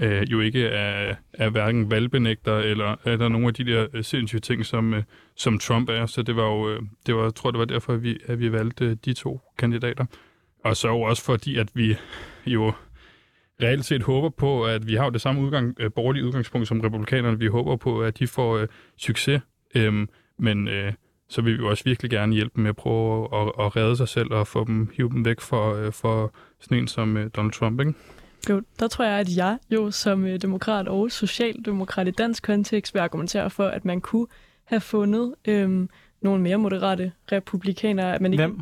øh, jo ikke er, er hverken valgbenægter eller er der nogle af de der øh, sindssyge ting, som, øh, som Trump er. Så det var jo, øh, det var, jeg tror, det var derfor, at vi, at vi valgte øh, de to kandidater. Og så jo også fordi, at vi jo reelt set håber på, at vi har jo det samme udgang, borgerlige udgangspunkt som republikanerne. Vi håber på, at de får øh, succes. øhm, men øh, så vil vi jo også virkelig gerne hjælpe dem med at prøve at, at redde sig selv og få dem, hive dem væk for, øh, for sådan en som øh, Donald Trump, ikke? Jo, der tror jeg, at jeg jo som øh, demokrat og socialdemokrat i dansk kontekst vil argumentere for, at man kunne have fundet øhm, nogle mere moderate republikanere. At man ikke, Hvem?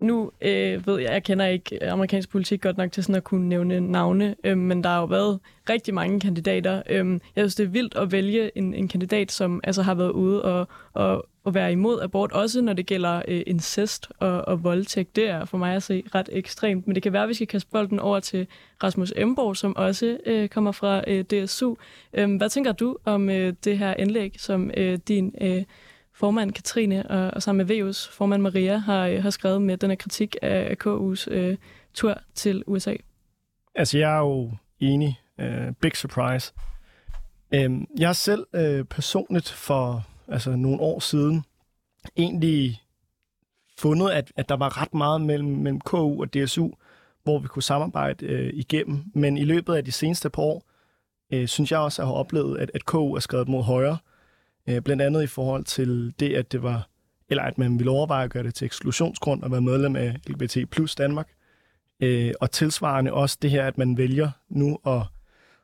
Nu øh, ved jeg, jeg kender ikke øh, amerikansk politik godt nok til sådan at kunne nævne navne, øh, men der har jo været rigtig mange kandidater. Øh, jeg synes, det er vildt at vælge en, en kandidat, som altså har været ude og, og, og være imod abort, også når det gælder øh, incest og, og voldtægt. Det er for mig at se ret ekstremt, men det kan være, at vi skal kaste bolden over til Rasmus Emborg, som også øh, kommer fra øh, DSU. Øh, hvad tænker du om øh, det her indlæg, som øh, din... Øh, formand Katrine og, og sammen med VU's formand Maria har, øh, har skrevet med den her kritik af, KU's øh, tur til USA? Altså, jeg er jo enig. Uh, big surprise. Um, jeg har selv uh, personligt for altså, nogle år siden egentlig fundet, at, at der var ret meget mellem, mellem KU og DSU, hvor vi kunne samarbejde uh, igennem. Men i løbet af de seneste par år, uh, synes jeg også at have oplevet, at, at KU er skrevet mod højre. Øh, Øh, blandt andet i forhold til det, at det var, eller at man ville overveje at gøre det til eksklusionsgrund og være medlem af LGBT plus Danmark. Øh, og tilsvarende også det her, at man vælger nu at,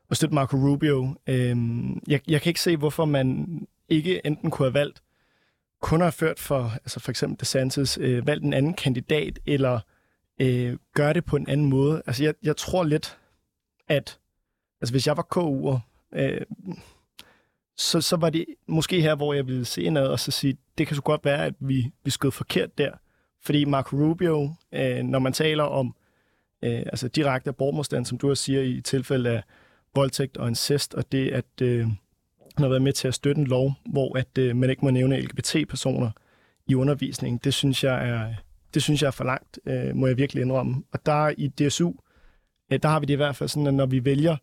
at støtte Marco Rubio. Øh, jeg, jeg kan ikke se, hvorfor man ikke enten kunne have valgt, kun har ført for, altså for eksempel DeSantis, øh, valgt en anden kandidat, eller øh, gøre det på en anden måde. Altså jeg, jeg tror lidt, at altså hvis jeg var KU'er, øh, så, så var det måske her, hvor jeg ville se noget og så sige, det kan så godt være, at vi, vi skød forkert der. Fordi Marco Rubio, øh, når man taler om øh, altså direkte abortmodstand, som du også siger i tilfælde af voldtægt og incest, og det, at øh, han har været med til at støtte en lov, hvor at øh, man ikke må nævne LGBT-personer i undervisningen, det synes jeg er, det synes jeg er for langt, øh, må jeg virkelig indrømme. Og der i DSU, øh, der har vi det i hvert fald sådan, at når vi vælger,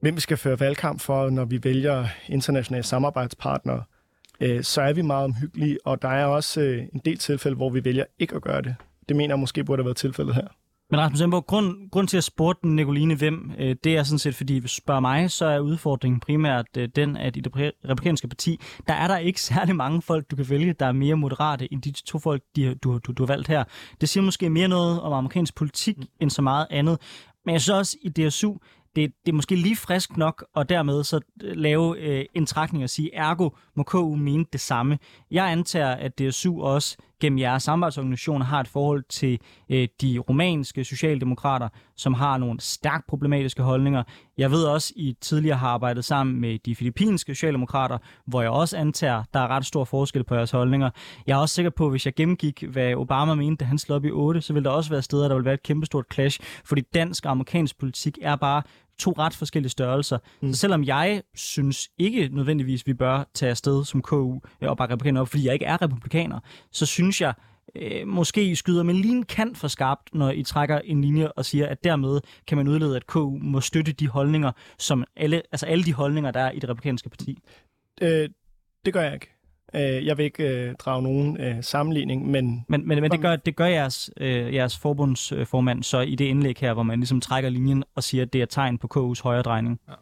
hvem vi skal føre valgkamp for, når vi vælger internationale samarbejdspartnere, øh, så er vi meget omhyggelige, og der er også øh, en del tilfælde, hvor vi vælger ikke at gøre det. Det mener jeg måske burde have været tilfældet her. Men Rasmus Emborg, grund, grund til at spurgte Nicoline hvem, øh, det er sådan set, fordi hvis du spørger mig, så er udfordringen primært øh, den, at i det republikanske parti, der er der ikke *laughs* særlig mange folk, du kan vælge, der er mere moderate end de to folk, de, du, du, du har valgt her. Det siger måske mere noget om amerikansk politik end så meget andet. Men jeg synes også, i DSU, det, det er måske lige frisk nok, og dermed så øh, lave øh, en trækning og sige, ergo må KU mene det samme. Jeg antager, at DSU også gennem jeres samarbejdsorganisationer har et forhold til øh, de romanske socialdemokrater, som har nogle stærkt problematiske holdninger. Jeg ved også, at I tidligere har arbejdet sammen med de filippinske socialdemokrater, hvor jeg også antager, der er ret stor forskel på jeres holdninger. Jeg er også sikker på, at hvis jeg gennemgik, hvad Obama mente, da han slog op i 8, så vil der også være steder, der vil være et kæmpestort clash, fordi dansk og amerikansk politik er bare to ret forskellige størrelser. Mm. Så selvom jeg synes ikke nødvendigvis, vi bør tage afsted som KU og bare republikaner op, fordi jeg ikke er republikaner, så synes jeg, øh, måske I skyder med lige en kant for skarpt, når I trækker en linje og siger, at dermed kan man udlede, at KU må støtte de holdninger, som alle, altså alle de holdninger, der er i det republikanske parti. Øh, det gør jeg ikke. Øh, jeg vil ikke øh, drage nogen øh, sammenligning, men... Men, men, men det, gør, det gør jeres, øh, jeres forbundsformand så i det indlæg her, hvor man ligesom trækker linjen og siger, at det er tegn på KU's højredrejning. Ja.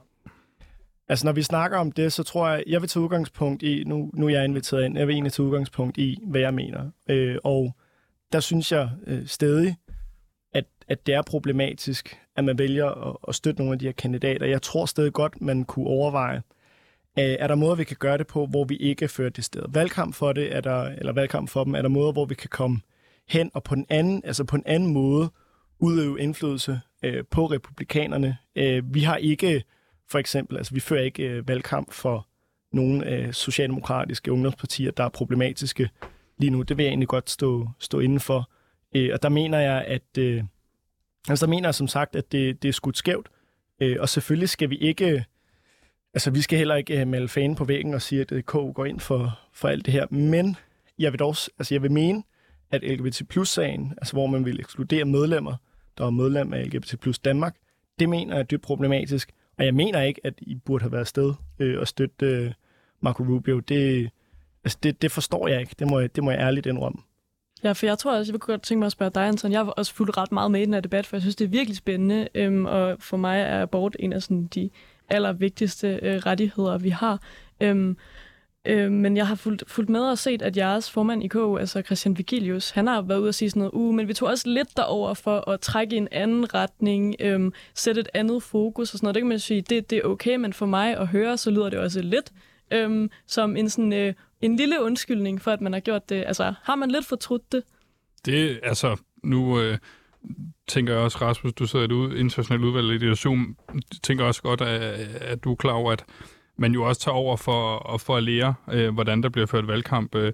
Altså, når vi snakker om det, så tror jeg, jeg vil tage udgangspunkt i, nu, nu er jeg inviteret ind, jeg vil egentlig tage udgangspunkt i, hvad jeg mener. Øh, og der synes jeg øh, stadig, at, at det er problematisk, at man vælger at, at støtte nogle af de her kandidater. Jeg tror stadig godt, man kunne overveje, Øh, Øh, er der måder, vi kan gøre det på, hvor vi ikke fører det sted? Valgkamp for det, er der, eller valgkamp for dem, er der måder, hvor vi kan komme hen og på den anden, altså på en anden måde udøve indflydelse øh, på republikanerne. Øh, vi har ikke, for eksempel, altså vi fører ikke øh, valgkamp for nogle øh, socialdemokratiske ungdomspartier, der er problematiske lige nu. Det vil jeg egentlig godt stå, stå inden for. Øh, og der mener jeg, at øh, altså der mener jeg som sagt, at det, det er skudt skævt. Øh, og selvfølgelig skal vi ikke Altså, vi skal heller ikke øh, melde fanen på væggen og sige, at øh, K går ind for, for alt det her. Men jeg vil dog, altså jeg vil mene, at LGBT plus-sagen, altså hvor man vil ekskludere medlemmer, der er medlem af LGBT plus Danmark, det mener jeg er dybt problematisk. Og jeg mener ikke, at I burde have været afsted øh, og støtte øh, Marco Rubio. Det, altså det, det forstår jeg ikke. Det må jeg, det må jeg ærligt indrømme. Ja, for jeg tror også, jeg kunne godt tænke mig at spørge dig, Anton. Jeg har også fulgt ret meget med i den her debat, for jeg synes, det er virkelig spændende. Øhm, og for mig er abort en af sådan, de allervigtigste øh, rettigheder, vi har. Øhm, øh, men jeg har fulgt, fulgt med og set, at jeres formand i KU, altså Christian Vigilius, han har været ude og sige sådan noget, uh, men vi tog også lidt derover for at trække i en anden retning, øhm, sætte et andet fokus og sådan noget. Det kan man sige, det, det er okay, men for mig at høre, så lyder det også lidt øhm, som en, sådan, øh, en lille undskyldning for, at man har gjort det. Altså, har man lidt fortrudt det? Det, altså, nu... Øh tænker jeg også, Rasmus, du sidder i et internationalt udvalg i Zoom, tænker også godt, at, at du er klar over, at man jo også tager over for, for at lære, øh, hvordan der bliver ført valgkamp øh,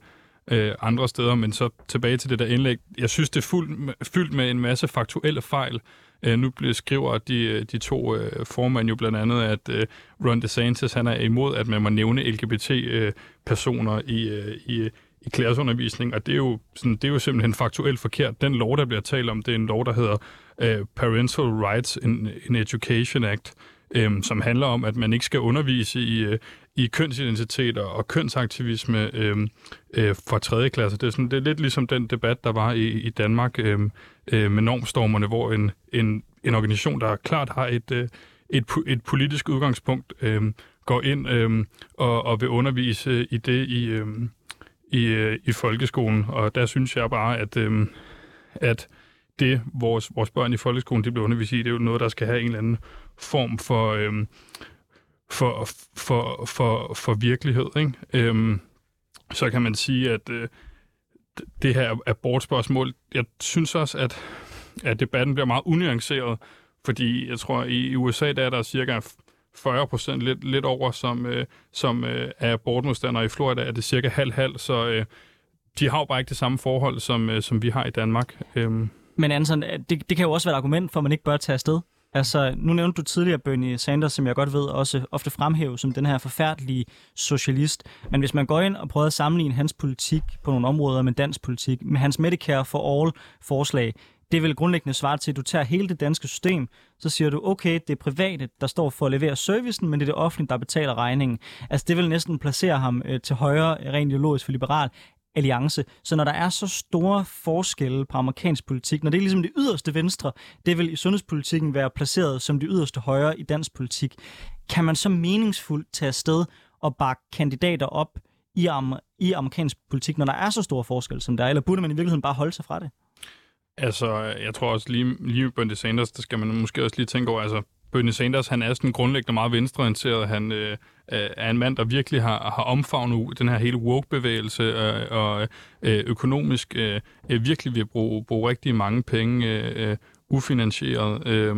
øh, andre steder. Men så tilbage til det der indlæg. Jeg synes, det er fuld, fyldt med en masse faktuelle fejl. Øh, nu bliver, skriver de, øh, de to øh, formand jo blandt andet, at øh, Ron DeSantis han er imod, at man må nævne LGBT-personer øh, i, øh, i i klasseundervisning, og det er, jo, sådan, det er jo simpelthen faktuelt forkert. Den lov, der bliver talt om, det er en lov, der hedder uh, Parental Rights in, in Education Act, um, som handler om, at man ikke skal undervise i, uh, i kønsidentiteter og kønsaktivisme øhm, øh, um, uh, for tredje klasse. Det er, sådan, det er lidt ligesom den debat, der var i, i Danmark um, uh, med normstormerne, hvor en, en, en organisation, der klart har et, uh, et, et politisk udgangspunkt, um, går ind um, og, og vil undervise i det i... Um, i, øh, i folkeskolen, og der synes jeg bare, at, øh, at det, vores, vores børn i folkeskolen de bliver undervist i, det er jo noget, der skal have en eller anden form for, øh, for, for, for, for virkelighed. Ikke? Øh, så kan man sige, at øh, det her abortspørgsmål, jeg synes også, at, at debatten bliver meget unuanceret, fordi jeg tror, i USA der er der cirka 40 procent, lidt, lidt over, som, øh, som øh, er abortmodstandere. I Florida er det cirka halv-halv, så øh, de har jo bare ikke det samme forhold, som, øh, som vi har i Danmark. Øhm. Men Anson, øh, det, det kan jo også være et argument for, at man ikke bør tage afsted. Altså, nu nævnte du tidligere Bernie Sanders, som jeg godt ved også ofte fremhæver som den her forfærdelige socialist. Men hvis man går ind og prøver at sammenligne hans politik på nogle områder med dansk politik, med hans Medicare for All forslag, det vil grundlæggende svare til, at du tager hele det danske system, så siger du, okay, det er private, der står for at levere servicen, men det er det offentlige, der betaler regningen. Altså det vil næsten placere ham øh, til højre, rent ideologisk for liberal, alliance. Så når der er så store forskelle på amerikansk politik, når det er ligesom det yderste venstre, det vil i sundhedspolitikken være placeret som det yderste højre i dansk politik, kan man så meningsfuldt tage afsted og bakke kandidater op i, am- i amerikansk politik, når der er så store forskelle som der er, eller burde man i virkeligheden bare holde sig fra det? Altså, jeg tror også lige, lige med Bernie Sanders, der skal man måske også lige tænke over, altså, Bernie Sanders, han er sådan grundlæggende meget venstreorienteret. Han øh, øh er en mand, der virkelig har, har omfavnet den her hele woke-bevægelse øh, og øh, økonomisk øh, øh virkelig vil bruge, bruge rigtig mange penge øh, øh, ufinansieret. Øh,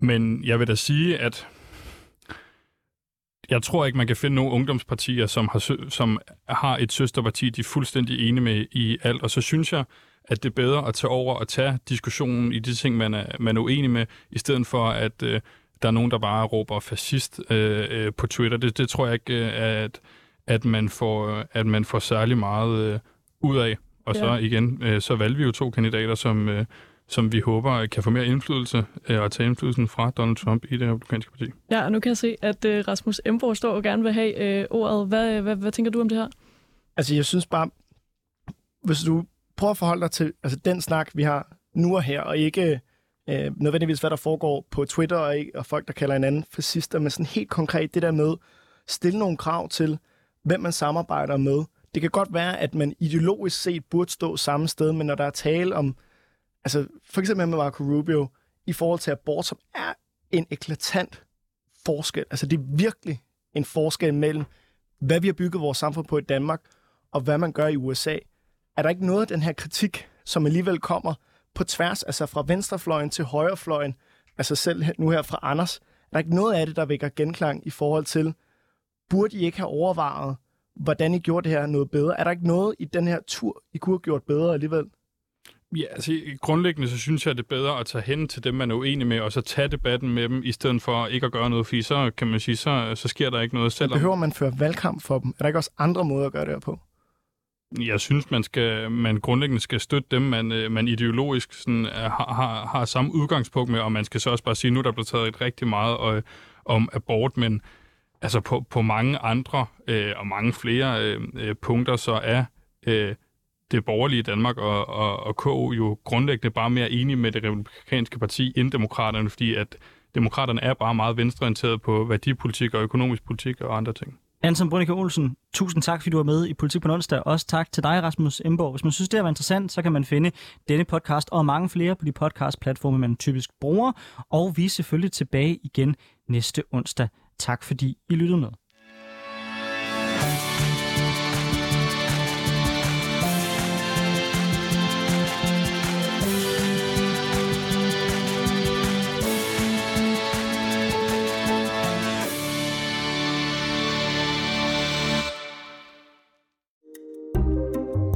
men jeg vil da sige, at jeg tror ikke, man kan finde nogen ungdomspartier, som har, som har et søsterparti, de er fuldstændig enige med i alt. Og så synes jeg, at det er bedre at tage over og tage diskussionen i de ting, man er, man er uenig med, i stedet for at øh, der er nogen, der bare råber fascist øh, øh, på Twitter. Det, det tror jeg ikke, øh, at, at, man får, at man får særlig meget øh, ud af. Og ja. så igen, øh, så valgte vi jo to kandidater, som, øh, som vi håber kan få mere indflydelse øh, og tage indflydelsen fra Donald Trump i det republikanske parti. Ja, og nu kan jeg se, at øh, Rasmus Emborg står og gerne vil have øh, ordet. Hvad, hvad, hvad tænker du om det her? Altså, jeg synes bare, hvis du prøv at forholde dig til altså, den snak, vi har nu og her, og ikke øh, nødvendigvis, hvad der foregår på Twitter, og, og folk, der kalder hinanden fascister, men sådan helt konkret det der med, stille nogle krav til, hvem man samarbejder med. Det kan godt være, at man ideologisk set burde stå samme sted, men når der er tale om, altså for eksempel med Marco Rubio, i forhold til abort, som er en eklatant forskel. Altså det er virkelig en forskel mellem, hvad vi har bygget vores samfund på i Danmark, og hvad man gør i USA er der ikke noget af den her kritik, som alligevel kommer på tværs, altså fra venstrefløjen til højrefløjen, altså selv nu her fra Anders, er der ikke noget af det, der vækker genklang i forhold til, burde I ikke have overvejet, hvordan I gjorde det her noget bedre? Er der ikke noget i den her tur, I kunne have gjort bedre alligevel? Ja, altså grundlæggende så synes jeg, det er bedre at tage hen til dem, man er uenig med, og så tage debatten med dem, i stedet for ikke at gøre noget, fordi så kan man sige, så, så sker der ikke noget selv. Behøver man føre valgkamp for dem? Er der ikke også andre måder at gøre det her på? Jeg synes, man skal man grundlæggende skal støtte dem, man, øh, man ideologisk sådan, øh, har, har, har samme udgangspunkt med, og man skal så også bare sige, nu der er blevet taget et rigtig meget øh, om abort, men altså på, på mange andre øh, og mange flere øh, øh punkter, så er øh, det borgerlige Danmark og, og, og KU jo grundlæggende bare mere enige med det republikanske parti end demokraterne, fordi at demokraterne er bare meget venstreorienteret på værdipolitik og økonomisk politik og andre ting. Anton Brunike Olsen, tusind tak, fordi du var med i Politik på onsdag. Også tak til dig, Rasmus Emborg. Hvis man synes, det var interessant, så kan man finde denne podcast og mange flere på de podcast-platforme, man typisk bruger. Og vi er selvfølgelig tilbage igen næste onsdag. Tak fordi I lyttede med.